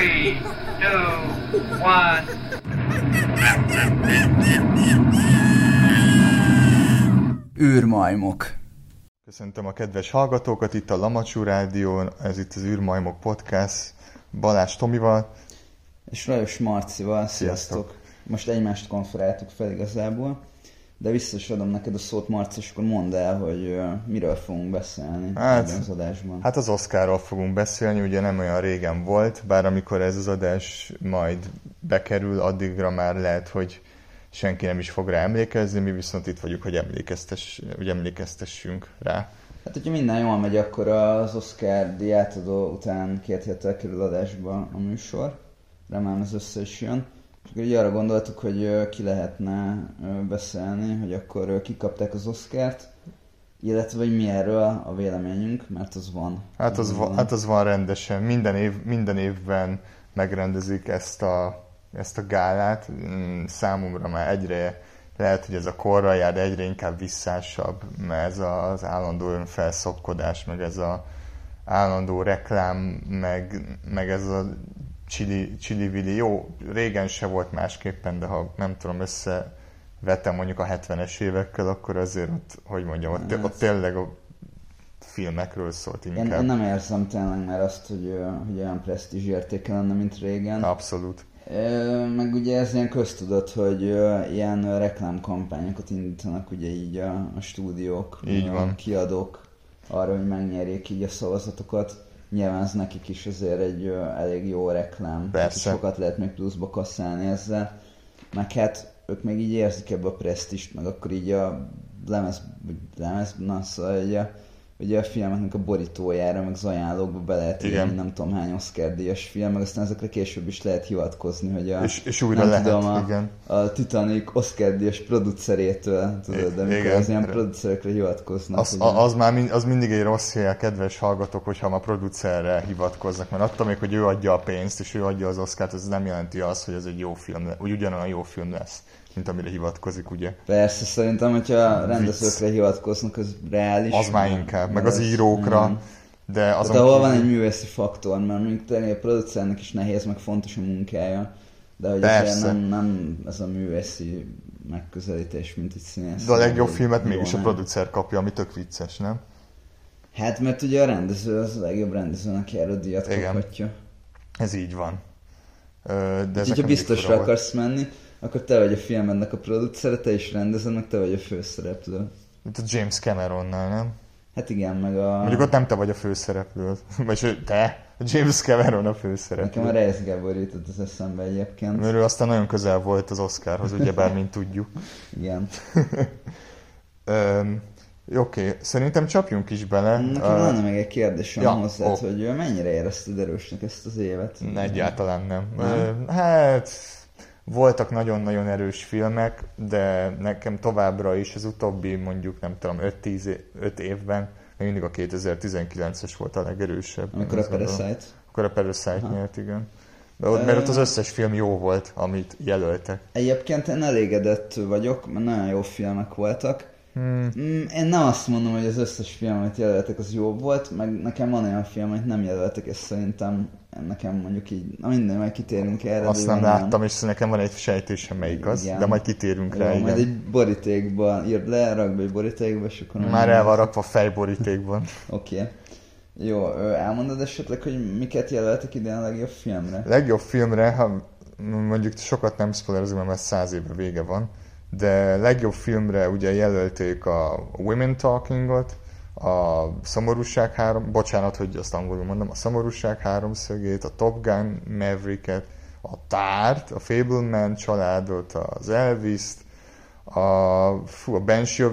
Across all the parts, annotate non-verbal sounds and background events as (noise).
Three, two, one. űrmajmok. Köszöntöm a kedves hallgatókat itt a Lamacsú Rádión, ez itt az űrmajmok podcast Balázs Tomival. És Rajos Marcival, sziasztok. Sziasztok. Most egymást konferáltuk fel igazából, de vissza is adom neked a szót, Marci, és akkor mondd el, hogy miről fogunk beszélni Hát, az adásban. Hát az Oscarról fogunk beszélni, ugye nem olyan régen volt, bár amikor ez az adás majd bekerül, addigra már lehet, hogy senki nem is fog rá emlékezni, mi viszont itt vagyunk, hogy, emlékeztes, hogy emlékeztessünk rá. Hát, hogyha minden jól megy, akkor az Oscar diátadó után két héttel kerül adásba a műsor. Remélem ez össze is jön. Így arra gondoltuk, hogy ki lehetne beszélni, hogy akkor kikapták az Oscárt, illetve hogy mi erről a véleményünk, mert az van. Hát az, van, hát az van rendesen. Minden, év, minden évben megrendezik ezt a, ezt a gálát. Mm, Számomra már egyre lehet, hogy ez a korra jár, de egyre inkább visszásabb, mert ez az állandó önfelszokkodás, meg ez a állandó reklám, meg, meg ez a chili, chili vili. Jó, régen se volt másképpen, de ha nem tudom, összevetem mondjuk a 70-es évekkel, akkor azért ott, hogy mondjam, ott, ott tényleg a filmekről szólt Én, inkább. én nem érzem tényleg már azt, hogy, hogy olyan presztízs értéke lenne, mint régen. Abszolút. Meg ugye ez ilyen köztudott, hogy ilyen reklámkampányokat indítanak ugye így a, a stúdiók, Így a van. kiadók arra, hogy megnyerjék így a szavazatokat. Nyilván ez nekik is azért egy ö, elég jó reklám. Persze. Sokat lehet még pluszba kasszálni ezzel. Meg hát ők még így érzik ebbe a presztist, meg akkor így a lemez, lemez, na szóval így a, ugye a filmeknek a borítójára, meg az ajánlókba be lehet Igen. írni nem tudom hány Oscar díjas film, meg aztán ezekre később is lehet hivatkozni, hogy a, És- és újra nem lehet, tudom, a, igen. a Titanic Oscar díjas producerétől, tudod, de amikor az ilyen producerekre hivatkoznak. Az, ugye. az, már mind, az mindig egy rossz hely, kedves hallgatók, hogyha a producerre hivatkoznak, mert attól még, hogy ő adja a pénzt, és ő adja az oszkárt, ez nem jelenti azt, hogy ez egy jó film, úgy ugyanolyan jó film lesz, mint amire hivatkozik, ugye. Persze, szerintem, hogyha a rendezőkre hivatkoznak, az reális. Az már inkább, meg az az- írókra, igen. de azon Hát ahol van egy művészi faktor, mert mondjuk a producernek is nehéz, meg fontos a munkája, de hogy Persze. nem, nem ez a művészi megközelítés, mint egy színész. de a legjobb filmet mégis a nem? producer kapja, ami tök vicces, nem? Hát mert ugye a rendező az a legjobb rendezőnek járó díjat Igen. kaphatja. Ez így van. De ez ha biztosra akarsz menni, akkor te vagy a filmednek a producere, te is rendezed, meg te vagy a főszereplő. Mint a James Cameronnál, nem? Hát igen, meg a... Mondjuk ott nem te vagy a főszereplő, (laughs) vagy te, James Cameron a főszereplő. Nekem a Reyes Gábor jutott az eszembe egyébként. Mert ő aztán nagyon közel volt az Oscarhoz, ugyebár, mint tudjuk. (laughs) Igen. (laughs) Öm, Oké, szerintem csapjunk is bele. Nekem lenne még egy kérdésem ja, hozzád, ó. hogy mennyire érezted erősnek ezt az évet? Egyáltalán nem. Nem? Ö, Hát voltak nagyon-nagyon erős filmek, de nekem továbbra is az utóbbi mondjuk nem tudom 5-10 é- 5 évben még mindig a 2019-es volt a legerősebb. Amikor Én a. Parasite? Akkor a Parasite Aha. nyert, igen. De ott, mert ott az összes film jó volt, amit jelöltek. Egyébként én elégedett vagyok, mert nagyon jó filmek voltak. Hmm. Mm, Én nem azt mondom, hogy az összes film, amit jelöltek, az jó volt, meg nekem van olyan film, amit nem jelöltek, és szerintem nekem mondjuk így, na minden, majd kitérünk erre. Azt nem láttam, és nekem van egy sejtésem, melyik az, Igen. de majd kitérünk Jó, rá, majd igen. egy borítékba írd le, rakd be egy borítékba, és akkor... Már el van rakva fejborítékban. (laughs) Oké. Okay. Jó, elmondod esetleg, hogy miket jelöltek idén a legjobb filmre? Legjobb filmre, ha mondjuk sokat nem spoilerezünk, mert száz éve vége van, de legjobb filmre ugye jelölték a Women Talkingot, a Szomorúság három, bocsánat, hogy azt angolul mondom, a Szomorúság háromszögét, a Top Gun Mavericket, a Tárt, a Fableman családot, az Elvis-t, a, fú, a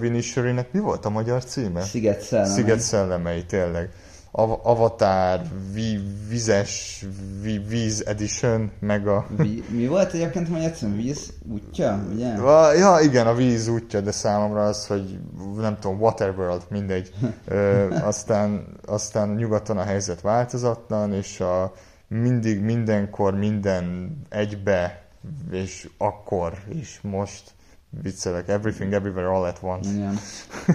Inisherin-nek mi volt a magyar címe? Sziget szellemei. Sziget szellemei, tényleg. Av- Avatar, vi- vizes, vi- víz edition, meg a... Mi, mi volt egyébként, hogy egyszerűen víz útja, ugye? Va- Ja, igen, a víz útja, de számomra az, hogy nem tudom, Waterworld, mindegy. (laughs) Ö, aztán, aztán nyugaton a helyzet változatlan, és a mindig, mindenkor, minden egybe, és akkor, és most viccelek, everything, everywhere, all at once. Igen.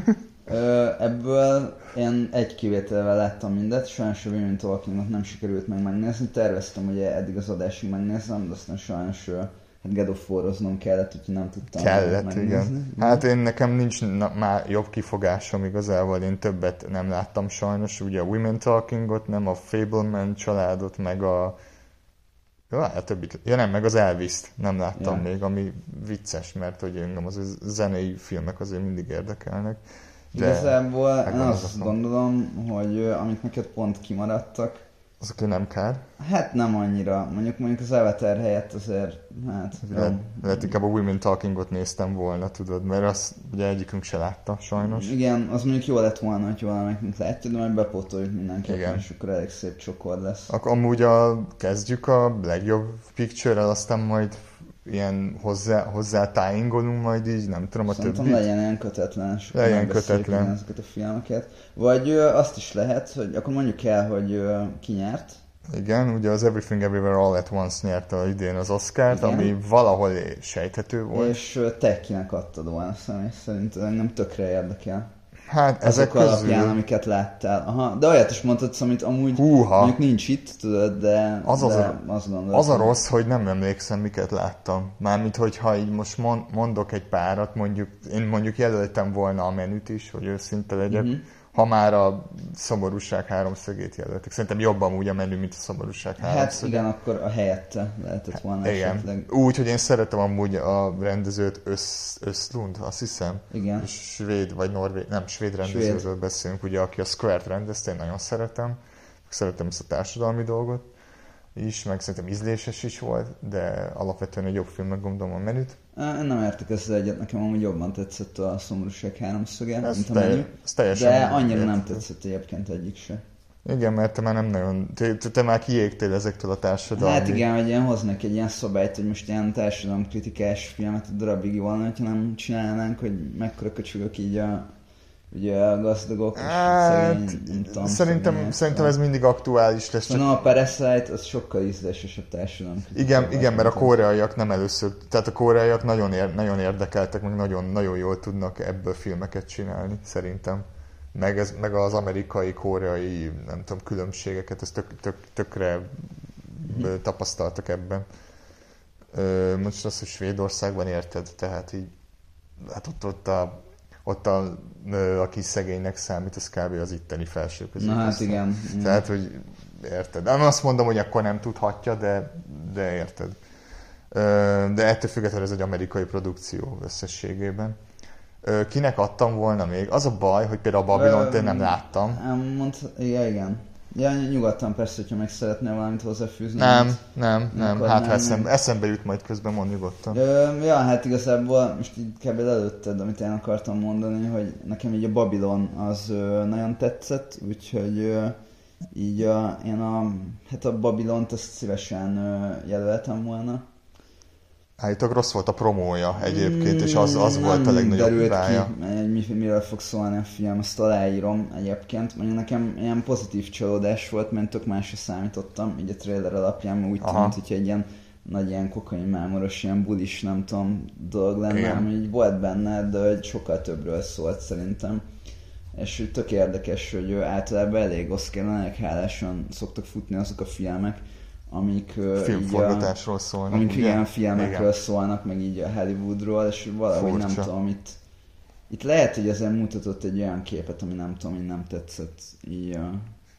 (laughs) Ö, ebből én egy kivételvel láttam mindet, sajnos a Women Talkingot nem sikerült meg megnézni, terveztem ugye eddig az adásig megnézem, de aztán sajnos hát God of War-oznom kellett, úgyhogy nem tudtam Kellett, megnézni. igen. Hát én nekem nincs na, már jobb kifogásom igazából, én többet nem láttam sajnos, ugye a Women Talkingot, nem a Fableman családot, meg a Ja, a többit, ja nem, meg az Elvis-t nem láttam Ja. még, ami vicces, mert hogy engem az zenei filmek azért mindig érdekelnek. De Igazából én azt gondolom, hogy amik neked pont kimaradtak, Azok nem kár. hát nem annyira. Mondjuk mondjuk az Avatar helyett azért, hát Lehet, lehet inkább a Women Talkingot néztem volna, tudod, mert azt ugye egyikünk se látta sajnos. Igen, az mondjuk jó lett volna, hogy valamelyikünk látja, de majd bepótoljuk mindenképpen, Igen. és akkor elég szép csokor lesz. Ak- amúgy a, kezdjük a legjobb picture-rel, aztán majd ilyen hozzá, hozzá tájingolunk majd így, nem tudom, a Szerintem többi. legyen ilyen kötetlen, akkor Legyen kötetlen. ugyanazokat a filmeket. Vagy ö, azt is lehet, hogy akkor mondjuk el, hogy ö, ki nyert. Igen, ugye az Everything Everywhere All at Once nyerte idén az Oscart, Igen. ami valahol sejthető volt. És ö, te kinek adtad volna személy szerint, ez engem tökre érdekel. Hát ezek Azok alapján, közül... amiket láttál. Aha, de olyat is mondhatsz, amit amúgy Húha. mondjuk nincs itt, tudod, de, Az az de a- azt gondolom. Az a rossz, hogy nem emlékszem, miket láttam. Mármint, hogyha így most mon- mondok egy párat, mondjuk, én mondjuk jelöltem volna a menüt is, hogy őszinte legyek, Mhm. Ha már a szomorúság háromszögét jelöltek. Szerintem jobban úgy a menü, mint a szomorúság Hát háromszögét. igen, akkor a helyette lehetett volna Igen. esetleg. Úgy, hogy én szeretem amúgy a rendezőt Össz, Östlund, azt hiszem. Igen. Svéd, vagy norvég, nem, svéd rendezőről Svéd. beszélünk, ugye, aki a Square-t rendezte, én nagyon szeretem. Szeretem ezt a társadalmi dolgot is, meg szerintem ízléses is volt, de alapvetően egy jobb filmnek gondolom a menüt. Én nem értek ezzel egyet, nekem amúgy jobban tetszett a szomorúság háromszöge, Ez, mint a telj, menü. teljesen De annyira nem érthető. tetszett egyébként egyik se. Igen, mert te már nem nagyon, te, te, már kiégtél ezektől a társadalmi... Hát igen, hogy ilyen hoznak egy ilyen szabályt, hogy most ilyen társadalomkritikás filmet a darabig volna, hogyha nem csinálnánk, hogy mekkora köcsögök így a, ugye a gazdagok, és Hát, szegény, tudom, szerintem, szegények. szerintem ez mindig aktuális lesz. Csak Mondom, a Parasite az sokkal ízlésesebb társadalom. Igen, igen, mert a koreaiak nem először, tehát a koreaiak nagyon, ér, nagyon érdekeltek, meg nagyon, nagyon jól tudnak ebből filmeket csinálni, szerintem. Meg, ez, meg az amerikai, koreai, nem tudom, különbségeket, ezt tök, tök, tökre tapasztaltak ebben. Ö, most az, hogy Svédországban érted, tehát így, hát ott, ott a, ott a, aki szegénynek számít, az kb. az itteni felső Na hát igen. tehát, hogy érted. Nem azt mondom, hogy akkor nem tudhatja, de, de érted. De ettől függetlenül ez egy amerikai produkció összességében. Kinek adtam volna még? Az a baj, hogy például a Babylont én nem láttam. Mond, igen, igen. Ja, nyugodtan persze, hogyha meg szeretnél valamit hozzáfűzni. Nem, amit- nem, nem. Hát nem, eszembe, eszembe jut majd közben, mond nyugodtan. Ö, ja, hát igazából most így kb. előtted, amit én akartam mondani, hogy nekem így a Babylon az ö, nagyon tetszett, úgyhogy ö, így a, én a, hát a Babylont azt szívesen ö, jelöltem volna. Állítólag rossz volt a promója egyébként, és az, az Mm, volt a nem legnagyobb hibája. ki, mi, miről fog szólni a film, azt aláírom egyébként. Mondjuk nekem ilyen pozitív csalódás volt, mert tök másra számítottam, így a trailer alapján, úgy Aha. tűnt, hogy egy ilyen nagy ilyen kokain mámoros, ilyen bulis, nem tudom, dolog lenne, ami így volt benne, de hogy sokkal többről szólt szerintem. És hogy tök érdekes, hogy általában elég elég hálásan szoktak futni azok a filmek, amik Filmforgatásról szólnak. amik ugye? ilyen filmekről Igen. szólnak, meg így a Hollywoodról, és valahogy Furcsa. nem tudom, itt, itt lehet, hogy ezen mutatott egy olyan képet, ami nem tudom, hogy nem tetszett. Így.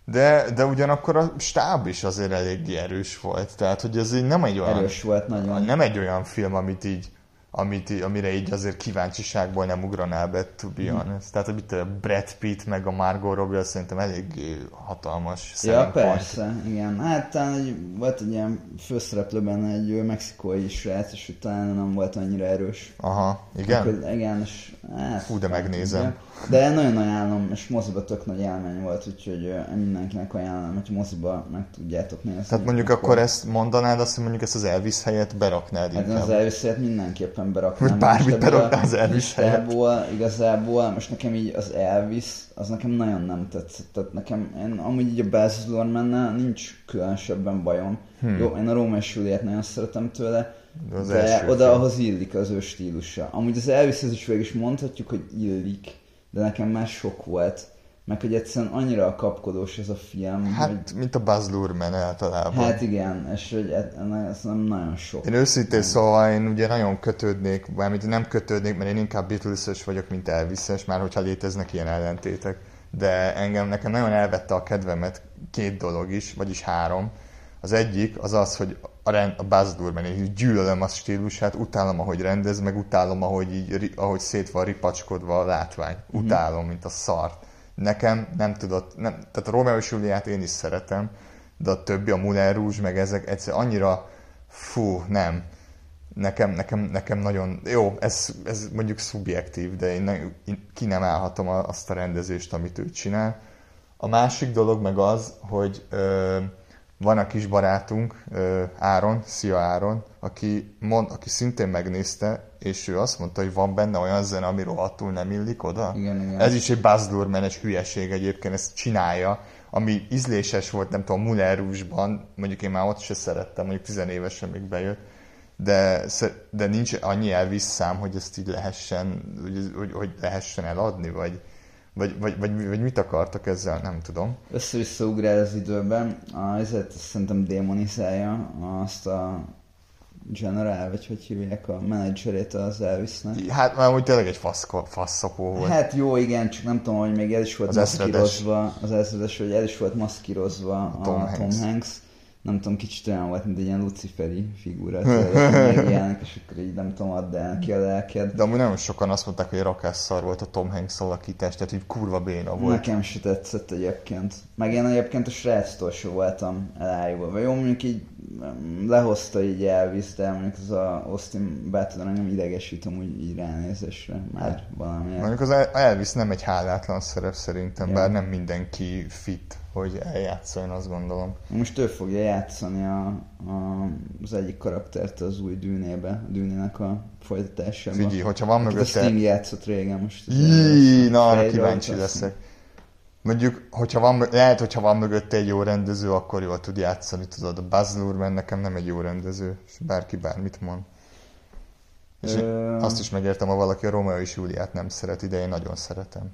De, de ugyanakkor a stáb is azért eléggé erős volt. Tehát, hogy ez így nem egy olyan... erős volt nagyon. Nem egy olyan film, amit így, amit, amire így azért kíváncsiságból nem ugranál be, to be Mhm. honest. Tehát, hogy itt a Brad Pitt meg a Margot Robbie szerintem elég hatalmas Ja, persze, igen. Hát talán egy, volt egy ilyen főszereplőben egy mexikói srác, és talán nem volt annyira erős. Aha, igen? Akkor, igen, és hát, Fú, de megnézem. igen. De nagyon ajánlom, és moziba tök nagy élmény volt, úgyhogy mindenkinek ajánlom, hogy moziba meg tudjátok nézni. Tehát mondjuk akkor ezt mondanád, azt, mondjuk ezt az Elvis helyett beraknád Hát inkább. az Elvis helyett mindenképpen beraknám. Hogy bármit a az Elvis listából Igazából most nekem így az Elvis, az nekem nagyon nem tetszett. Tehát nekem, én amúgy így a Baz Luhrmann-nel nincs különösebben bajom. Hmm. Jó, én a Róma és Juliet nagyon szeretem tőle, De az de oda film. ahhoz illik az ő stílusa. Amúgy az Elvishez is végig is mondhatjuk, hogy illik, de nekem már sok volt. Meg hogy egyszerűen annyira kapkodós ez a film, Hát, hogy... mint a Buzz Lurman általában. Hát igen, és hogy e- ez nem nagyon sok. Én őszintén szóval én ugye nagyon kötődnék, mármint nem kötődnék, mert én inkább beatles vagyok, mint elvis már hogyha léteznek ilyen ellentétek. De engem, nekem nagyon elvette a kedvemet két dolog is, vagyis három. Az egyik az az, hogy a, rend, a Buzz Lurman, én gyűlölöm a stílusát, utálom, ahogy rendez, meg utálom, ahogy, így, ahogy szét van ripacskodva a látvány. Utálom, mint a szart. Nekem nem tudott, nem, tehát a Romeo és Juliát én is szeretem, de a többi, a Moulin Rouge, meg ezek egyszer annyira, fú, nem. Nekem, nekem, nekem nagyon, jó, ez, ez mondjuk szubjektív, de én, ne, én ki nem állhatom a- azt a rendezést, amit ő csinál. A másik dolog meg az, hogy ö, van a kis barátunk, ö, Áron, szia Áron, aki, mond, aki szintén megnézte, és ő azt mondta, hogy van benne olyan zene, ami rohadtul nem illik oda. Igen, igen. Ez is egy Buzz Lurman, egy hülyeség egyébként, ezt csinálja, ami ízléses volt, nem tudom, Moulin Rouge-ban, mondjuk én már ott se szerettem, mondjuk tizenévesen még bejött, de, de nincs annyi Elvis szám, hogy ezt így lehessen, hogy, hogy, hogy lehessen eladni, vagy, vagy, vagy, vagy, vagy mit akartak ezzel, nem tudom. Össze-vissza ugrál az időben, a, ezért szerintem démonizálja azt a generál, vagy hogy hívják a menedzserét az Elvisnek. Hát már úgy tényleg egy fasz, volt. Hát jó, igen, csak nem tudom, hogy még el is volt Az maszkírozva, az ezredes, hogy el is volt maszkírozva a, Tom. Hanks. Tom Hanks. Nem tudom, kicsit olyan volt, mint egy ilyen luciferi figura, megjelennek, (laughs) és akkor így nem tudom, add el neki a lelked. De amúgy nagyon sokan azt mondták, hogy rakásszar volt a Tom Hanks alakítás, tehát így kurva béna volt. Nekem se tetszett egyébként. Meg én egyébként a sráctól se voltam elájulva. Jó, mondjuk így lehozta így Elvis, de mondjuk az a Austin Butler engem idegesít amúgy így ránézésre. Már valami. Mondjuk az El- Elvis nem egy hálátlan szerep szerintem, Ja. bár nem mindenki fit, hogy eljátszon, azt gondolom. Most ő fogja játszani a, a, az egyik karaktert az új dűnébe, a dűnének a folytatásában. Figyelj, hogyha van Akit a mögötte... Sting játszott régen most. Jí, na arra kíváncsi azt leszek. Mondjuk, hogyha van, lehet, hogyha van mögötte egy jó rendező, akkor jól tud játszani, tudod. A Buzz Lurman nekem nem egy jó rendező, és bárki bármit mond. És én Ö, azt is megértem, ha valaki a Romeo és Júliát nem szereti, de én nagyon szeretem.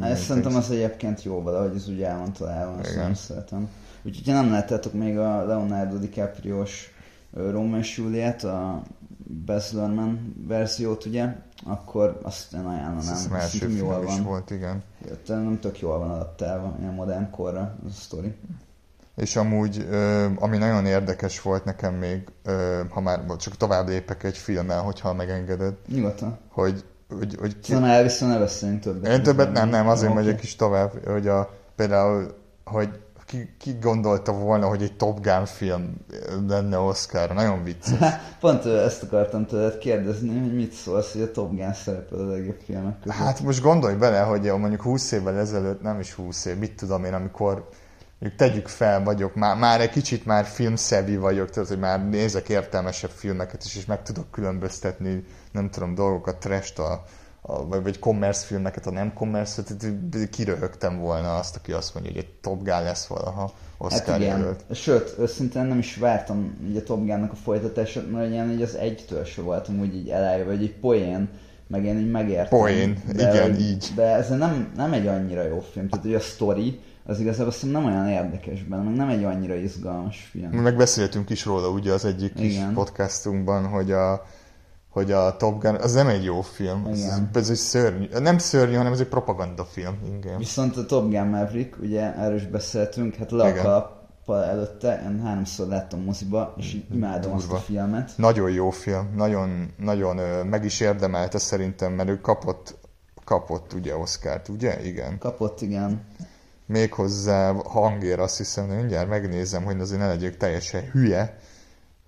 Ezt szerintem az egyébként jó valahogy, ez úgy el van találva, azt Igen. nem szeretem. Úgyhogy ha nem láttátok még a Leonardo DiCaprio-s Romeo és Juliet, a Baz Luhrmann verziót, ugye, akkor azt én ajánlanám. Hiszem első jól film is van. volt, igen. De nem tök jól van adaptálva, ilyen modern korra az a sztori. És amúgy, ami nagyon érdekes volt nekem még, ha már csak tovább lépek egy filmmel, hogyha megengeded, Nyugodtan. hogy, hogy, hogy ki, Szóval Elvis-ről ne beszéljünk többet. Én többet nem, nem, azért Oké. megyek is tovább, hogy a, például, hogy ki, ki gondolta volna, hogy egy Top Gun film lenne Oscar, nagyon vicces. (laughs) Pont ezt akartam tőled kérdezni, hogy mit szólsz, hogy a Top Gun szerepel a legjobb filmek között. Hát most gondolj bele, hogy mondjuk 20 évvel ezelőtt, nem is 20 év, mit tudom én, amikor mondjuk tegyük fel, vagyok, már, már egy kicsit már filmszevi vagyok, tehát hogy már nézek értelmesebb filmeket is, és meg tudok különböztetni, nem tudom, dolgokat, trest a, a, vagy, vagy commerce filmeket, a nem commerce, tehát kiröhögtem volna azt, aki azt mondja, hogy egy Top Gun lesz valaha Oscar hát igen. jelölt. Sőt, őszintén nem is vártam így a Top Gun-nak a folytatását, mert ilyen így az egytől se voltam úgy így elájva, vagy egy poén, meg én így megértem. Poén, igen, hogy- így. De ez nem, nem egy annyira jó film, tehát hogy a story, az igazából szerintem nem olyan érdekes benne, meg nem egy annyira izgalmas film. Meg beszéltünk is róla ugye az egyik kis Igen. podcastunkban, hogy a, hogy a Top Gun, az nem egy jó film, ez, Igen. ez egy szörnyű, nem szörnyű, hanem ez egy propagandafilm, igen. Viszont a Top Gun Maverick, ugye erről is beszéltünk, hát le a előtte, én háromszor láttam moziba, és így imádom azt a Durva. filmet. Nagyon jó film, nagyon, nagyon meg is érdemelte szerintem, mert ő kapott, kapott ugye Oscárt, ugye? Igen. Kapott, igen. Méghozzá hangér azt hiszem, de mindjárt megnézem, hogy azért ne legyek teljesen hülye.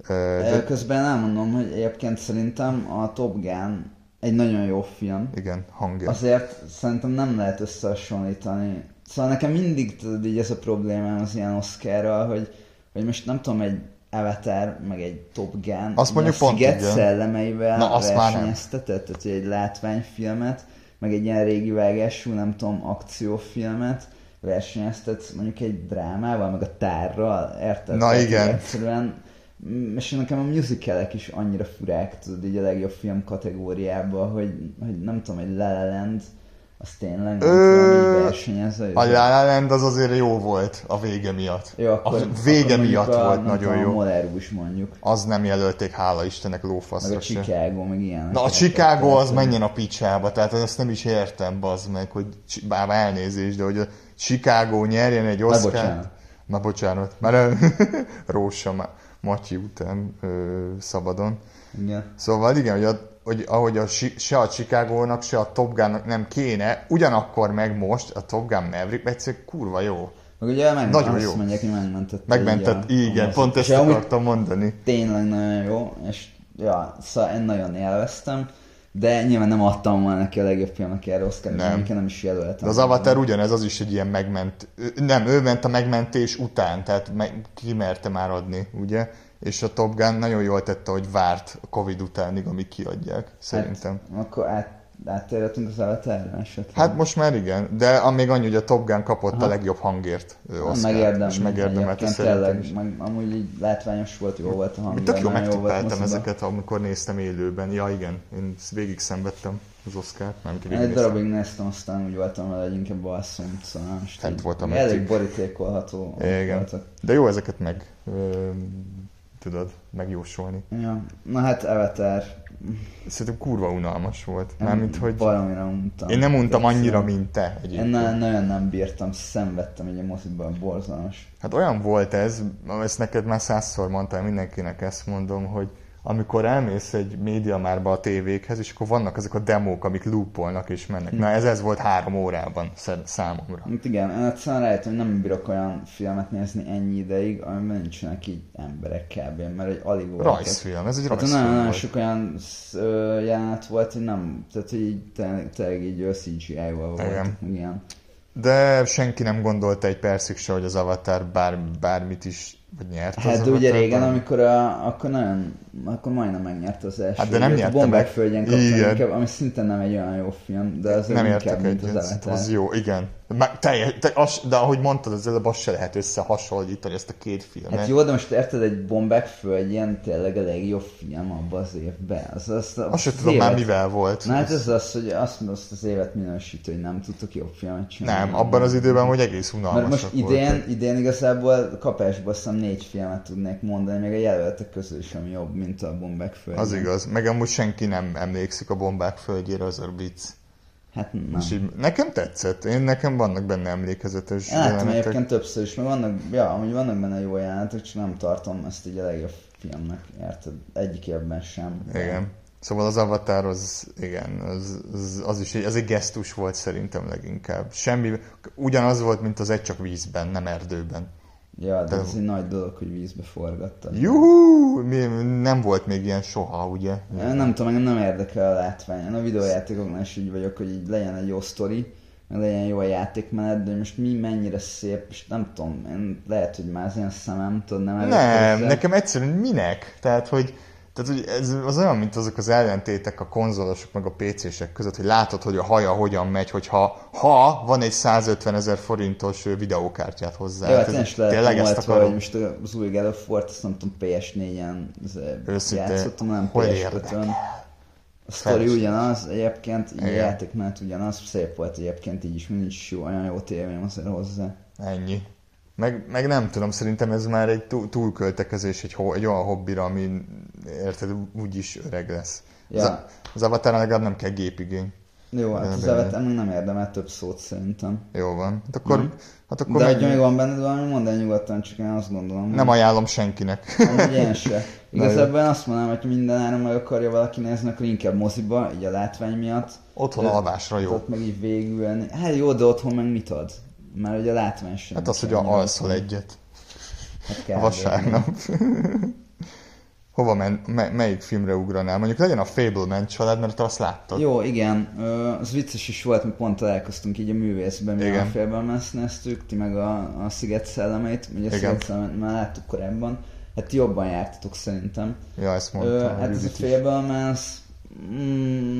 De... Közben elmondom, hogy egyébként szerintem a Top Gun egy nagyon jó film. igen, hangér. Azért szerintem nem lehet összehasonlítani. Szóval nekem mindig tudod, így ez a problémám az ilyen Oscarral, hogy, hogy most nem tudom, egy Avatar, meg egy Top Gun, Azt mondjuk a pont sziget igen. szellemeivel Na, azt versenyeztetett, tehát hogy egy látványfilmet, meg egy ilyen régi vágású, nem tudom, akciófilmet versenyeztetsz mondjuk egy drámával, meg a tárral, érted? Na, Tehát, igen. Egyszerűen Mm, és nekem a musicalek is annyira furák, tudod, így a legjobb film kategóriában, hogy, hogy nem tudom, egy La La Land, Az tényleg Ö, versenyezve. A La La Land az azért jó volt a vége miatt. Jó, akkor, a vége akkor miatt a, volt nagyon jó. A Molerus mondjuk. Az nem jelölték, hála Istennek Meg lófaszra a se. Chicago, meg ilyen. Na a Chicago az menjen a picsába, tehát azt nem is értem, bazd meg, hogy bár elnézést, de hogy a Chicago nyerjen egy bocsánat. Oscar. Na bocsánat, már (laughs) Rósa Ma- Matyi után ö, szabadon. Igen. Szóval igen, hogy, a, hogy ahogy a, se a Chicago-nak, se a Top Gun-nak nem kéne, ugyanakkor meg most a Top Gun Maverick egyszerűen kurva jó. Meg ugye meg, Nagyon azt jó. mondják, hogy megmentett. Megmentett, így igen, a pont ezt És akartam mondani. tényleg nagyon jó, és ja, szóval én nagyon élveztem, de nyilván nem adtam volna neki a legjobb filmek erre Oscar, Nem. nem. is jelöltem. De az Avatar ugyanez, az is egy ilyen megment... Nem, ő ment a megmentés után, tehát meg, ki merte már adni, ugye? És a Top Gun nagyon jól tette, hogy várt a Covid utánig, amíg kiadják, szerintem. Hát, akkor át, áttérhetünk az Avatarra esetleg. Hát most már igen, de még annyi, hogy a Top Gun kapott a legjobb hangért Oscar, megérdem, és megérdemelte szerintem is. meg, amúgy így látványos volt, jó volt a hang. Tök jó megtippeltem ezeket, amikor néztem élőben. Ja igen, én végig szenvedtem az Oscar-t, nem végig egy darabig néztem, aztán úgy voltam vele, hogy inkább alszom, szóval most Fent így voltam elég borítékolható Igen. voltak. De jó ezeket meg, tudod, megjósolni. Ja. Na hát Avatar. Szerintem kurva unalmas volt. Mármint, hogy Baromira untam. én nem untam annyira, mint te Én egyébként. na- nagyon nem bírtam, szenvedtem egy moziban, borzalmas. Hát olyan volt ez, ezt neked már százszor mondtam, mindenkinek ezt mondom, hogy amikor elmész egy média márba a tévékhez, és akkor vannak ezek a demók, amik loopolnak és mennek. Na ez ez volt három órában számomra. Hát igen, egyszerűen rájöttem, hogy nem bírok olyan filmet nézni ennyi ideig, amiben nincsenek így emberek kb. Mert egy alig volt. Rajzfilm, ez egy Hát rajzfilm nagyon, nagyon volt. sok olyan jelenet volt, hogy nem, tehát hogy így tényleg, így CGI-val voltak, Igen. ilyen. De senki nem gondolta egy percig se, hogy az Avatar bár, bármit is vagy nyert az Hát de ugye régen, talán. amikor a, akkor nagyon, akkor majdnem megnyerte az első. Hát de nem nyerte bombák meg. földjén inkább, ami szintén nem egy olyan jó film, de az nem inkább, mint az Avatar. az jó, igen. Már teljes, te, az, de ahogy mondtad, az előbb azt se lehet összehasonlítani ezt a két filmet. Hát jó, de most érted, egy bombák földjén tényleg a legjobb film abban az évben. Az, az, az, Azt sem az tudom már mivel volt. Na hát ez az, hogy azt, azt az évet minősítő, hogy nem tudtok jobb filmet csinálni. Nem, abban az időben, hogy egész Mert unalmasak most idén, voltak. idén igazából kapásból azt négy filmet tudnék mondani, még a jelöltek közül sem jobb, mint a bombák földjén. Az igaz. Meg amúgy senki nem emlékszik a bombák földjére, az a vicc. Hát nem. És így, nekem tetszett. Én nekem vannak benne emlékezetes Én láttam jelenetek. egyébként többször is, meg vannak, ja, amúgy vannak benne jó jelenetek, csak nem tartom ezt így a legjobb filmnek, érted? Egyik évben sem. Igen. Szóval az Avatar az, igen, az, az, az is egy, az egy gesztus volt szerintem leginkább. Semmi, ugyanaz volt, mint az egy csak vízben, nem erdőben. Ja, de De- ez egy nagy dolog, hogy vízbe forgattad. Juhú! Mi, nem volt még ilyen soha, ugye? Én Nem tudom, engem nem érdekel a látvány. Én a videójátékoknál is úgy vagyok, hogy így legyen egy jó sztori, meg legyen jó a játékmenet, de most mi mennyire szép, és nem tudom, én lehet, hogy már az ilyen szemem, tudod, nem Nem, hozzá. nekem egyszerűen minek? Tehát, hogy, tehát, hogy ez az olyan, mint azok az ellentétek a konzolosok meg a PC-sek között, hogy látod, hogy a haja hogyan megy, hogyha ha van egy 150 ezer forintos videókártyát hozzá. Jó, hát Ez- is lehet tényleg ezt akarom. hogy most az új God of War-t, azt nem tudom, PS4-en Őszintén, játszottam, nem hol PS5-ön. A sztori ugyanaz, egyébként, így a Igen. játékmenet ugyanaz, szép volt egyébként, így is nincs is jó, olyan jó tévém azért hozzá. Ennyi. Meg, meg nem tudom, szerintem ez már egy túl, túlköltekezés egy, ho, egy olyan hobbira, ami érted, úgyis öreg lesz. Ja. Az, az avatar legalább nem kell gépigény. Jó, hát az. Avatar nem érdemel több szót szerintem. Jó van. Hát akkor, Nem. hát akkor De meg, hogyha még van benned valami, mondd el nyugodtan, csak én azt gondolom. nem ajánlom senkinek. hogy Amúgy én se. (laughs) Igazából én azt mondanám, hogy minden áron meg akarja valaki nézni, akkor inkább moziba, így a látvány miatt. Otthon De- alvásra jó. Ott meg így végülni. Hát jó, de otthon meg mit ad? Mert ugye a látvány sem. Hát az, hogy kell alszol egyet. Hát kb. Vasárnap. (laughs) Hova men, me, melyik filmre ugranál? Mondjuk legyen a Fableman család, mert te azt láttad. Jó, igen, ö, az vicces is volt, mi pont találkoztunk így a művészben, mi Igen. a ezt néztük, ti meg a, a Sziget szellemeit, ugye a Igen. Sziget szellemeit már láttuk korábban, hát jobban jártatok szerintem. Ja, ezt Ö, mondtam. hát ez a mm,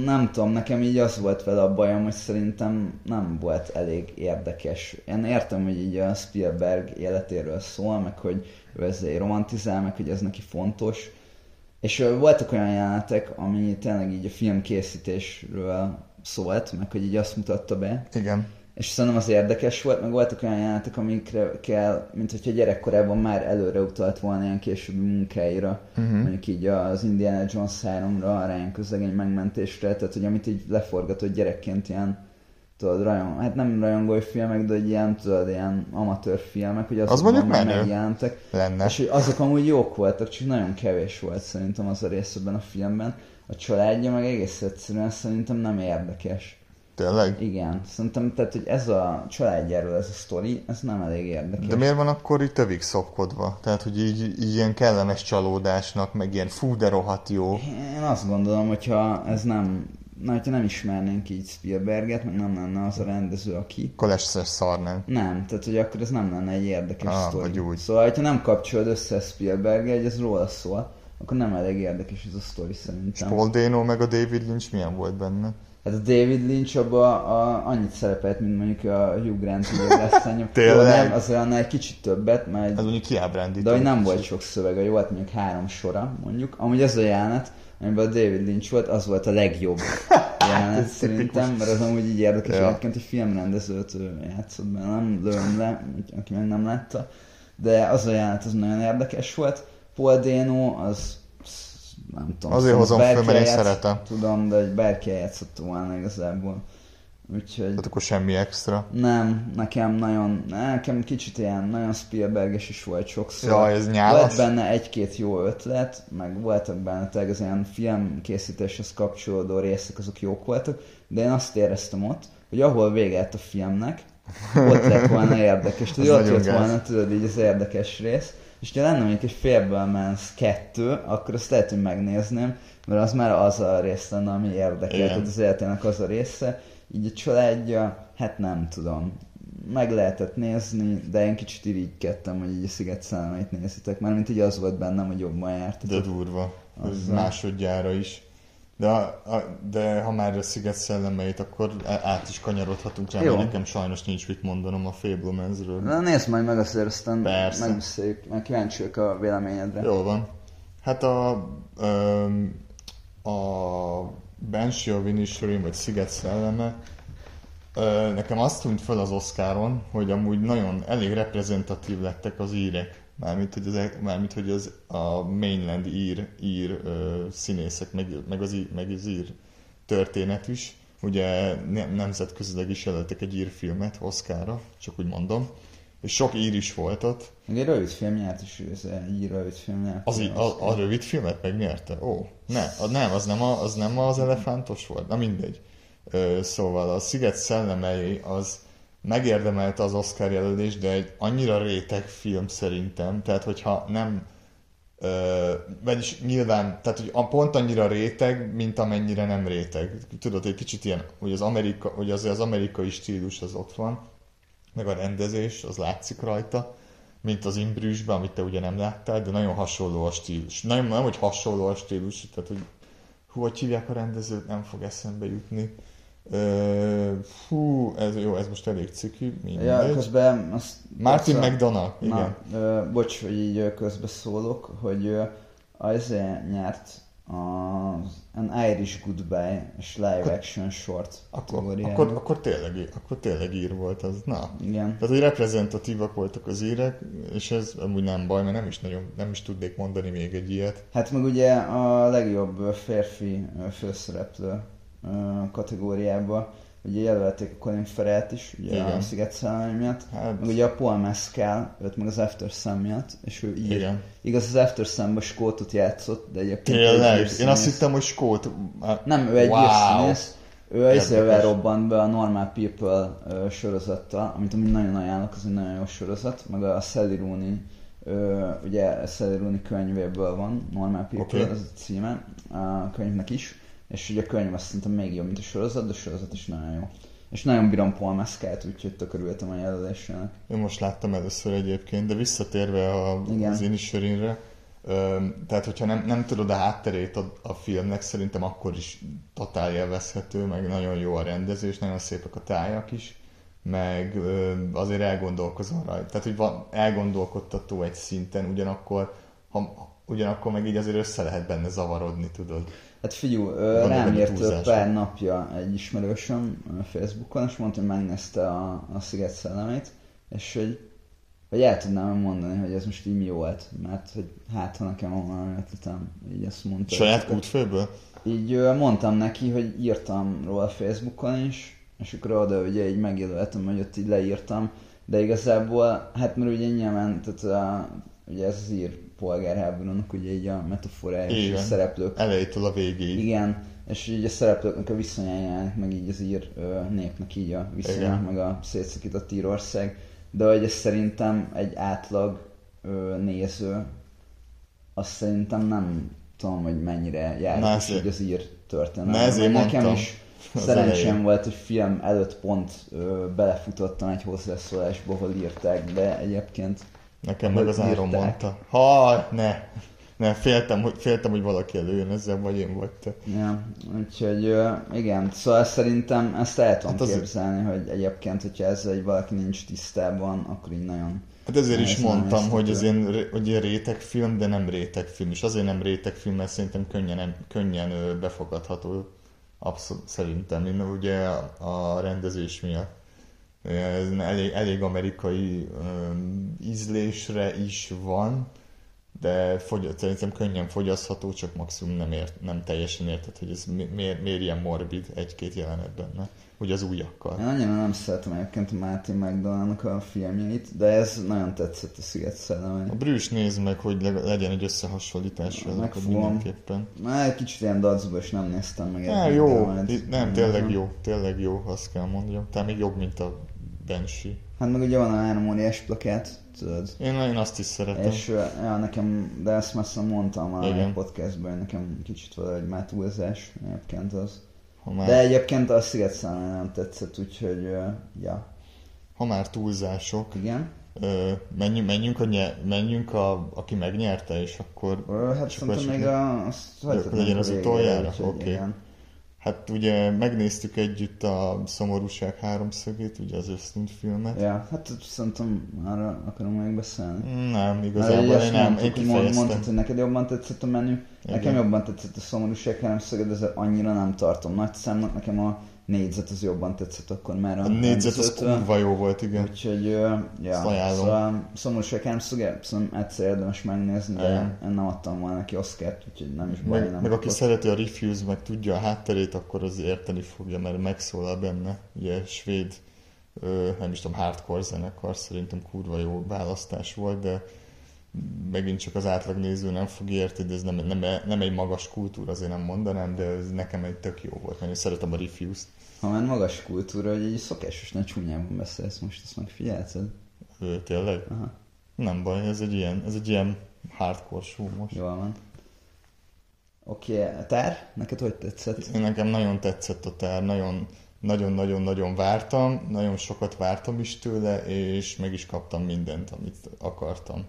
nem tudom, nekem így az volt vele a bajom, hogy szerintem nem volt elég érdekes. Én értem, hogy így a Spielberg életéről szól, meg hogy ő ezzel romantizál, meg hogy ez neki fontos. És voltak olyan jelenetek, ami tényleg így a film készítésről szólt, meg hogy így azt mutatta be. Igen. És szerintem az érdekes volt, meg voltak olyan jelenetek, amikre kell, mint hogyha gyerekkorában már előre utalt volna ilyen későbbi munkáira, uh-huh. mondjuk így az Indiana Jones 3-ra, a Ryan közlegény megmentésre, tehát hogy amit így leforgatott gyerekként ilyen tudod, rajong, hát nem rajongói filmek, de egy ilyen, tudod, ilyen amatőr filmek, hogy azok Az mondjuk már megjelentek. Lenne. És hogy azok amúgy jók voltak, csak nagyon kevés volt szerintem az a rész ebben a filmben. A családja meg egész egyszerűen szerintem nem érdekes. Tényleg? Igen, szerintem tehát, hogy ez a családjáról ez a sztori, ez nem elég érdekes. De miért van akkor itt tövig szopkodva? Tehát, hogy így, így ilyen kellemes csalódásnak, meg ilyen fú, de rohadt jó. Én azt gondolom, hogyha ez nem, na, hogyha nem ismernénk így Spielberget, meg nem lenne az a rendező, aki, Akkor szar, nem? nem, tehát hogy akkor ez nem lenne egy érdekes Ah, sztori. vagy úgy. Szóval, hogyha nem kapcsolod össze spielberg hogy ez róla szól, akkor nem elég érdekes ez a sztori szerintem. Paul Dano meg a David Lynch milyen volt benne? Hát a David Lynch abban a, annyit szerepelt, mint mondjuk a Hugh Grant (laughs) lesz nem, azért annál egy kicsit többet, mert Ez mondjuk kiábrándító. De hogy nem volt sok szövege, jó, volt mondjuk három sora, mondjuk. Amúgy ez a jelenet, amiben a David Lynch volt, az volt a legjobb (laughs) jelenet ez szerintem, mert az amúgy így érdekes, Ja. egyébként egy filmrendezőt játszott benne, nem lőm le, aki meg nem látta, de az a jelenet az nagyon érdekes volt. Paul Dano, az nem tudom. Azért szóval hozom föl, mert én szeretem. Tudom, de egy bárki eljátszott volna igazából. Úgyhogy... Tehát akkor semmi extra. Nem, nekem nagyon, nekem kicsit ilyen nagyon Spielberges is volt sokszor. Jaj, ez nyálas? Volt benne egy-két jó ötlet, meg voltak benne tényleg az ilyen filmkészítéshez kapcsolódó részek, azok jók voltak, de én azt éreztem ott, hogy ahol vége lett a filmnek, ott lett volna (laughs) érdekes. Tudod, ott lett gáz. volna, tudod, így az érdekes rész. És ha lenne mondjuk egy félből mensz kettő, akkor azt lehet, hogy megnézném, mert az már az a rész lenne, ami érdekel. Igen. Tehát az életének az a része. Így a családja, hát nem tudom. Meg lehetett nézni, de én kicsit irigykedtem, hogy így a Sziget szellemeit nézitek, mert mint így az volt bennem, hogy jobban járt. De durva. Azzal. másodjára is. De, a, a, de ha már a sziget szellemeit, akkor át is kanyarodhatunk rá, Jó. mert nekem sajnos nincs mit mondanom a Fablemensről. Na nézd majd meg azért, aztán Persze. megbeszéljük, meg kíváncsi vagyok a véleményedre. Jól van. Hát a, öm, a Banshee of Inisherin, vagy Sziget szelleme, nekem azt tűnt föl az Oscaron, hogy amúgy nagyon elég reprezentatív lettek az írek. Mármint, hogy az, mármint, hogy az a mainland ír, ír ö, színészek, meg, meg, az, ír, meg az ír történet is. Ugye ne- nemzetközileg is jelöltek egy ír filmet Oscarra, csak úgy mondom. És sok ír is volt ott. Meg egy rövid film nyert is, ez egy rövid film nyert. Az, a, a rövid filmet megnyerte? Ó, ne, a, nem, az nem, a, az nem az elefántos volt? Na mindegy. Ö, szóval a Sziget szellemei az megérdemelte az Oscar jelölést, de egy annyira réteg film szerintem, tehát hogyha nem vagyis nyilván, tehát hogy pont annyira réteg, mint amennyire nem réteg. Tudod, egy kicsit ilyen, hogy az, Amerika, hogy az, az amerikai stílus az ott van, meg a rendezés, az látszik rajta, mint az Imbrüsben, amit te ugye nem láttál, de nagyon hasonló a stílus. Nem, nem hogy hasonló a stílus, tehát hogy hú, hogy hívják a rendezőt, nem fog eszembe jutni. Fú, ez jó, ez most elég ciki, mindegy. Ja, közben azt... Martin a- McDonagh, igen. Na, ö, bocs, hogy így közbeszólok, hogy azért nyert az An Irish Goodbye és live action short Akkor, akkor, akkor, tényleg, akkor tényleg ír volt az. Na, Igen. Tehát, hogy reprezentatívak voltak az írek, és ez amúgy nem baj, mert nem is nagyon, nem is tudnék mondani még egy ilyet. Hát meg ugye a legjobb férfi főszereplő kategóriába ugye jelölték a Colin Farrell-t is, ugye Igen. a Sziget Szellemi miatt, Hát, meg ugye a Paul Mescal, őt meg az After Sun miatt, és ő ír. igen. Igaz, az After Sun-ban skótot játszott, de egyébként Tényleg? egy Én azt hittem, hogy skót. Nem, ő egy wow. írszínész. Ő ezzel robbant be a Normal People ö, sorozattal, amit amúgy nagyon ajánlok, az egy nagyon jó sorozat, meg a Sally Rooney, ö, ugye Sally Rooney könyvéből van, Normal People, Oké. ez a címe a könyvnek is, és ugye a könyv azt szerintem még jobb, mint a sorozat, de a sorozat is nagyon jó. És nagyon bírom Paul Mescalt, úgyhogy tök örültem a jelölésének. Én most láttam először egyébként, de visszatérve a, Igen. az Inisherinre, tehát hogyha nem, nem tudod a hátterét a, a filmnek, szerintem akkor is totál élvezhető, meg nagyon jó a rendezés, nagyon szépek a tájak is, meg azért elgondolkozol rajta. Tehát, hogy van elgondolkodtató egy szinten, ugyanakkor ha, ugyanakkor meg így azért össze lehet benne zavarodni, tudod. Hát figyú, Vannak rám írt pár napja egy ismerősöm Facebookon, és mondta, hogy megnézte a, a Sziget szellemét, és hogy, hogy el tudnám mondani, hogy ez most így mi volt, mert hogy hát, ha nekem van valami ötletem, így ezt mondta. Saját kútfőből? Így mondtam neki, hogy írtam róla Facebookon is, és akkor oda ugye így megjelöltem, hogy ott így leírtam, de igazából, hát mert ugye nyilván, tehát a, ugye ez az ír polgárháborúnak ugye így a metaforája és a szereplők Elejétől a végéig. igen, és így a szereplőknek a viszonyájának, meg így az ír népnek így a viszonyának, meg a szétszakított Írország. De hogy ez szerintem egy átlag ö, néző, azt szerintem nem tudom, hogy mennyire ezért- így az ír történelem. Na, ezért Nekem mondtam is az szerencsém elején. volt, hogy film előtt pont ö, belefutottam egy hozzászólásba, ahol írták, de egyébként Nekem meg az Áron írták. mondta. Ha, ne! Ne, féltem, hogy, féltem, hogy valaki előjön ezzel, vagy én vagy te. Ja, úgyhogy igen, szóval szerintem ezt el tudom Hát az- képzelni, hogy egyébként, hogyha ezzel egy valaki nincs tisztában, akkor így nagyon... Hát ezért is Ez nem mondtam, hogy ez ilyen, ré- hogy ilyen rétegfilm, de nem rétegfilm. És azért nem rétegfilm, mert szerintem könnyen, könnyen befogadható. Abszolút szerintem, én ugye a rendezés miatt. Elég, elég amerikai um, ízlésre is van, de fogy, szerintem könnyen fogyasztható, csak maximum nem, ért, nem teljesen érted, hogy ez mi- miért, miért ilyen morbid egy-két jelenet benne, hogy az újakkal. Én annyira nem szeretem egyébként a Martin McDonald-nak a filmjeit, de ez nagyon tetszett a Sziget A szelleme. Brüss nézd meg, hogy leg- legyen egy összehasonlítás Megfogom. mindenképpen. Már egy kicsit ilyen dacba, és nem néztem meg. Eddig, jó, nem, tényleg jó, tényleg jó, azt kell mondjam. Tehát még jobb, mint a Banshee. Hát meg ugye van a három óriás plakát, tudod. Én, én azt is szeretem. És ja, nekem, de ezt már azt mondtam a Igen. podcastban, hogy nekem kicsit valahogy már túlzás egyébként az. Ha már, De egyébként a Sziget szelleme nem tetszett, úgyhogy ja, ha már túlzások, igen. ö, menjünk, menjünk, a, nye, menjünk a, aki megnyerte, és akkor... Ö, hát és szerintem még a, azt legyen a az utoljára? Oké. igen. Hát ugye megnéztük együtt a Szomorúság háromszögét, ugye az Ösztűnt filmet. Ja, hát szerintem arra akarunk még beszélni. Nem, igazából én nem, én mond- mondtad, kifejeztem. hogy neked jobban tetszett a menü, nekem Igen. jobban tetszett a szomorúság háromszöged, de annyira nem tartom nagy számnak, nekem a négyzet az jobban tetszett akkor már a A négyzet az kurva jó volt, igen. Úgyhogy, ja, szóval szomorúság háromszöge, szerintem egyszer érdemes megnézni, de Igen. én nem adtam volna neki Oscart, úgyhogy nem is baj, Meg, nem meg aki szereti a Refuse, meg tudja a hátterét, akkor az érteni fogja, mert megszólal benne. Ugye svéd, ö, nem is tudom, hardcore zenekar, szerintem kurva jó választás volt, de megint csak az átlag néző nem fog érteni, de ez nem, nem, nem egy magas kultúra, azért nem mondanám, de ez nekem egy tök jó volt, mert én szeretem a Refuse-t. Ha már magas kultúra, hogy egy szokásos nagy csúnyában beszélsz most, ezt megfigyelted? Ő, tényleg? Aha, Nem baj, ez egy ilyen, ez egy ilyen hardcore show most. jól van. Oké, okay, tár? Neked hogy tetszett? Én nekem nagyon tetszett a tár, nagyon, nagyon-nagyon-nagyon vártam, nagyon sokat vártam is tőle, és meg is kaptam mindent, amit akartam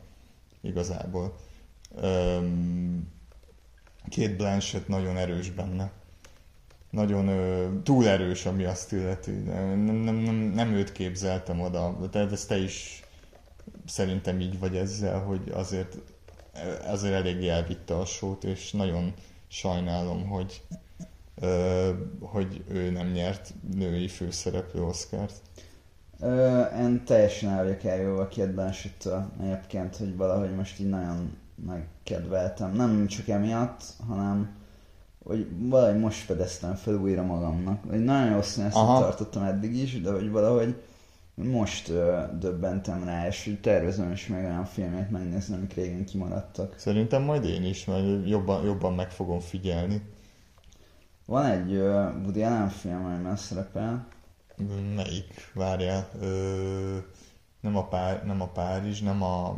igazából. Két Blanchett nagyon erős benne. Nagyon ö, túl erős, ami azt illeti. Nem, nem, nem, nem őt képzeltem oda, tehát ezt te is szerintem így vagy ezzel, hogy azért, azért eléggé elvitte a sót, és nagyon sajnálom, hogy, ö, hogy ő nem nyert női főszereplő Oscart. Ö, én teljesen el vagyok eljövő a két Blanchett-től egyébként, hogy valahogy most így nagyon megkedveltem. Nem csak emiatt, hanem hogy valahogy most fedeztem fel újra magamnak. Hogy nagyon jó színészet Aha. tartottam eddig is, de hogy valahogy most ö, döbbentem rá, és tervezem is meg olyan filmet megnézni, amik régen kimaradtak. Szerintem majd én is, mert jobban, jobban meg fogom figyelni. Van egy ö, Woody Allen film, amiben szerepel, Melyik? Várjál. Ö, nem, a Pár, nem a Párizs, nem a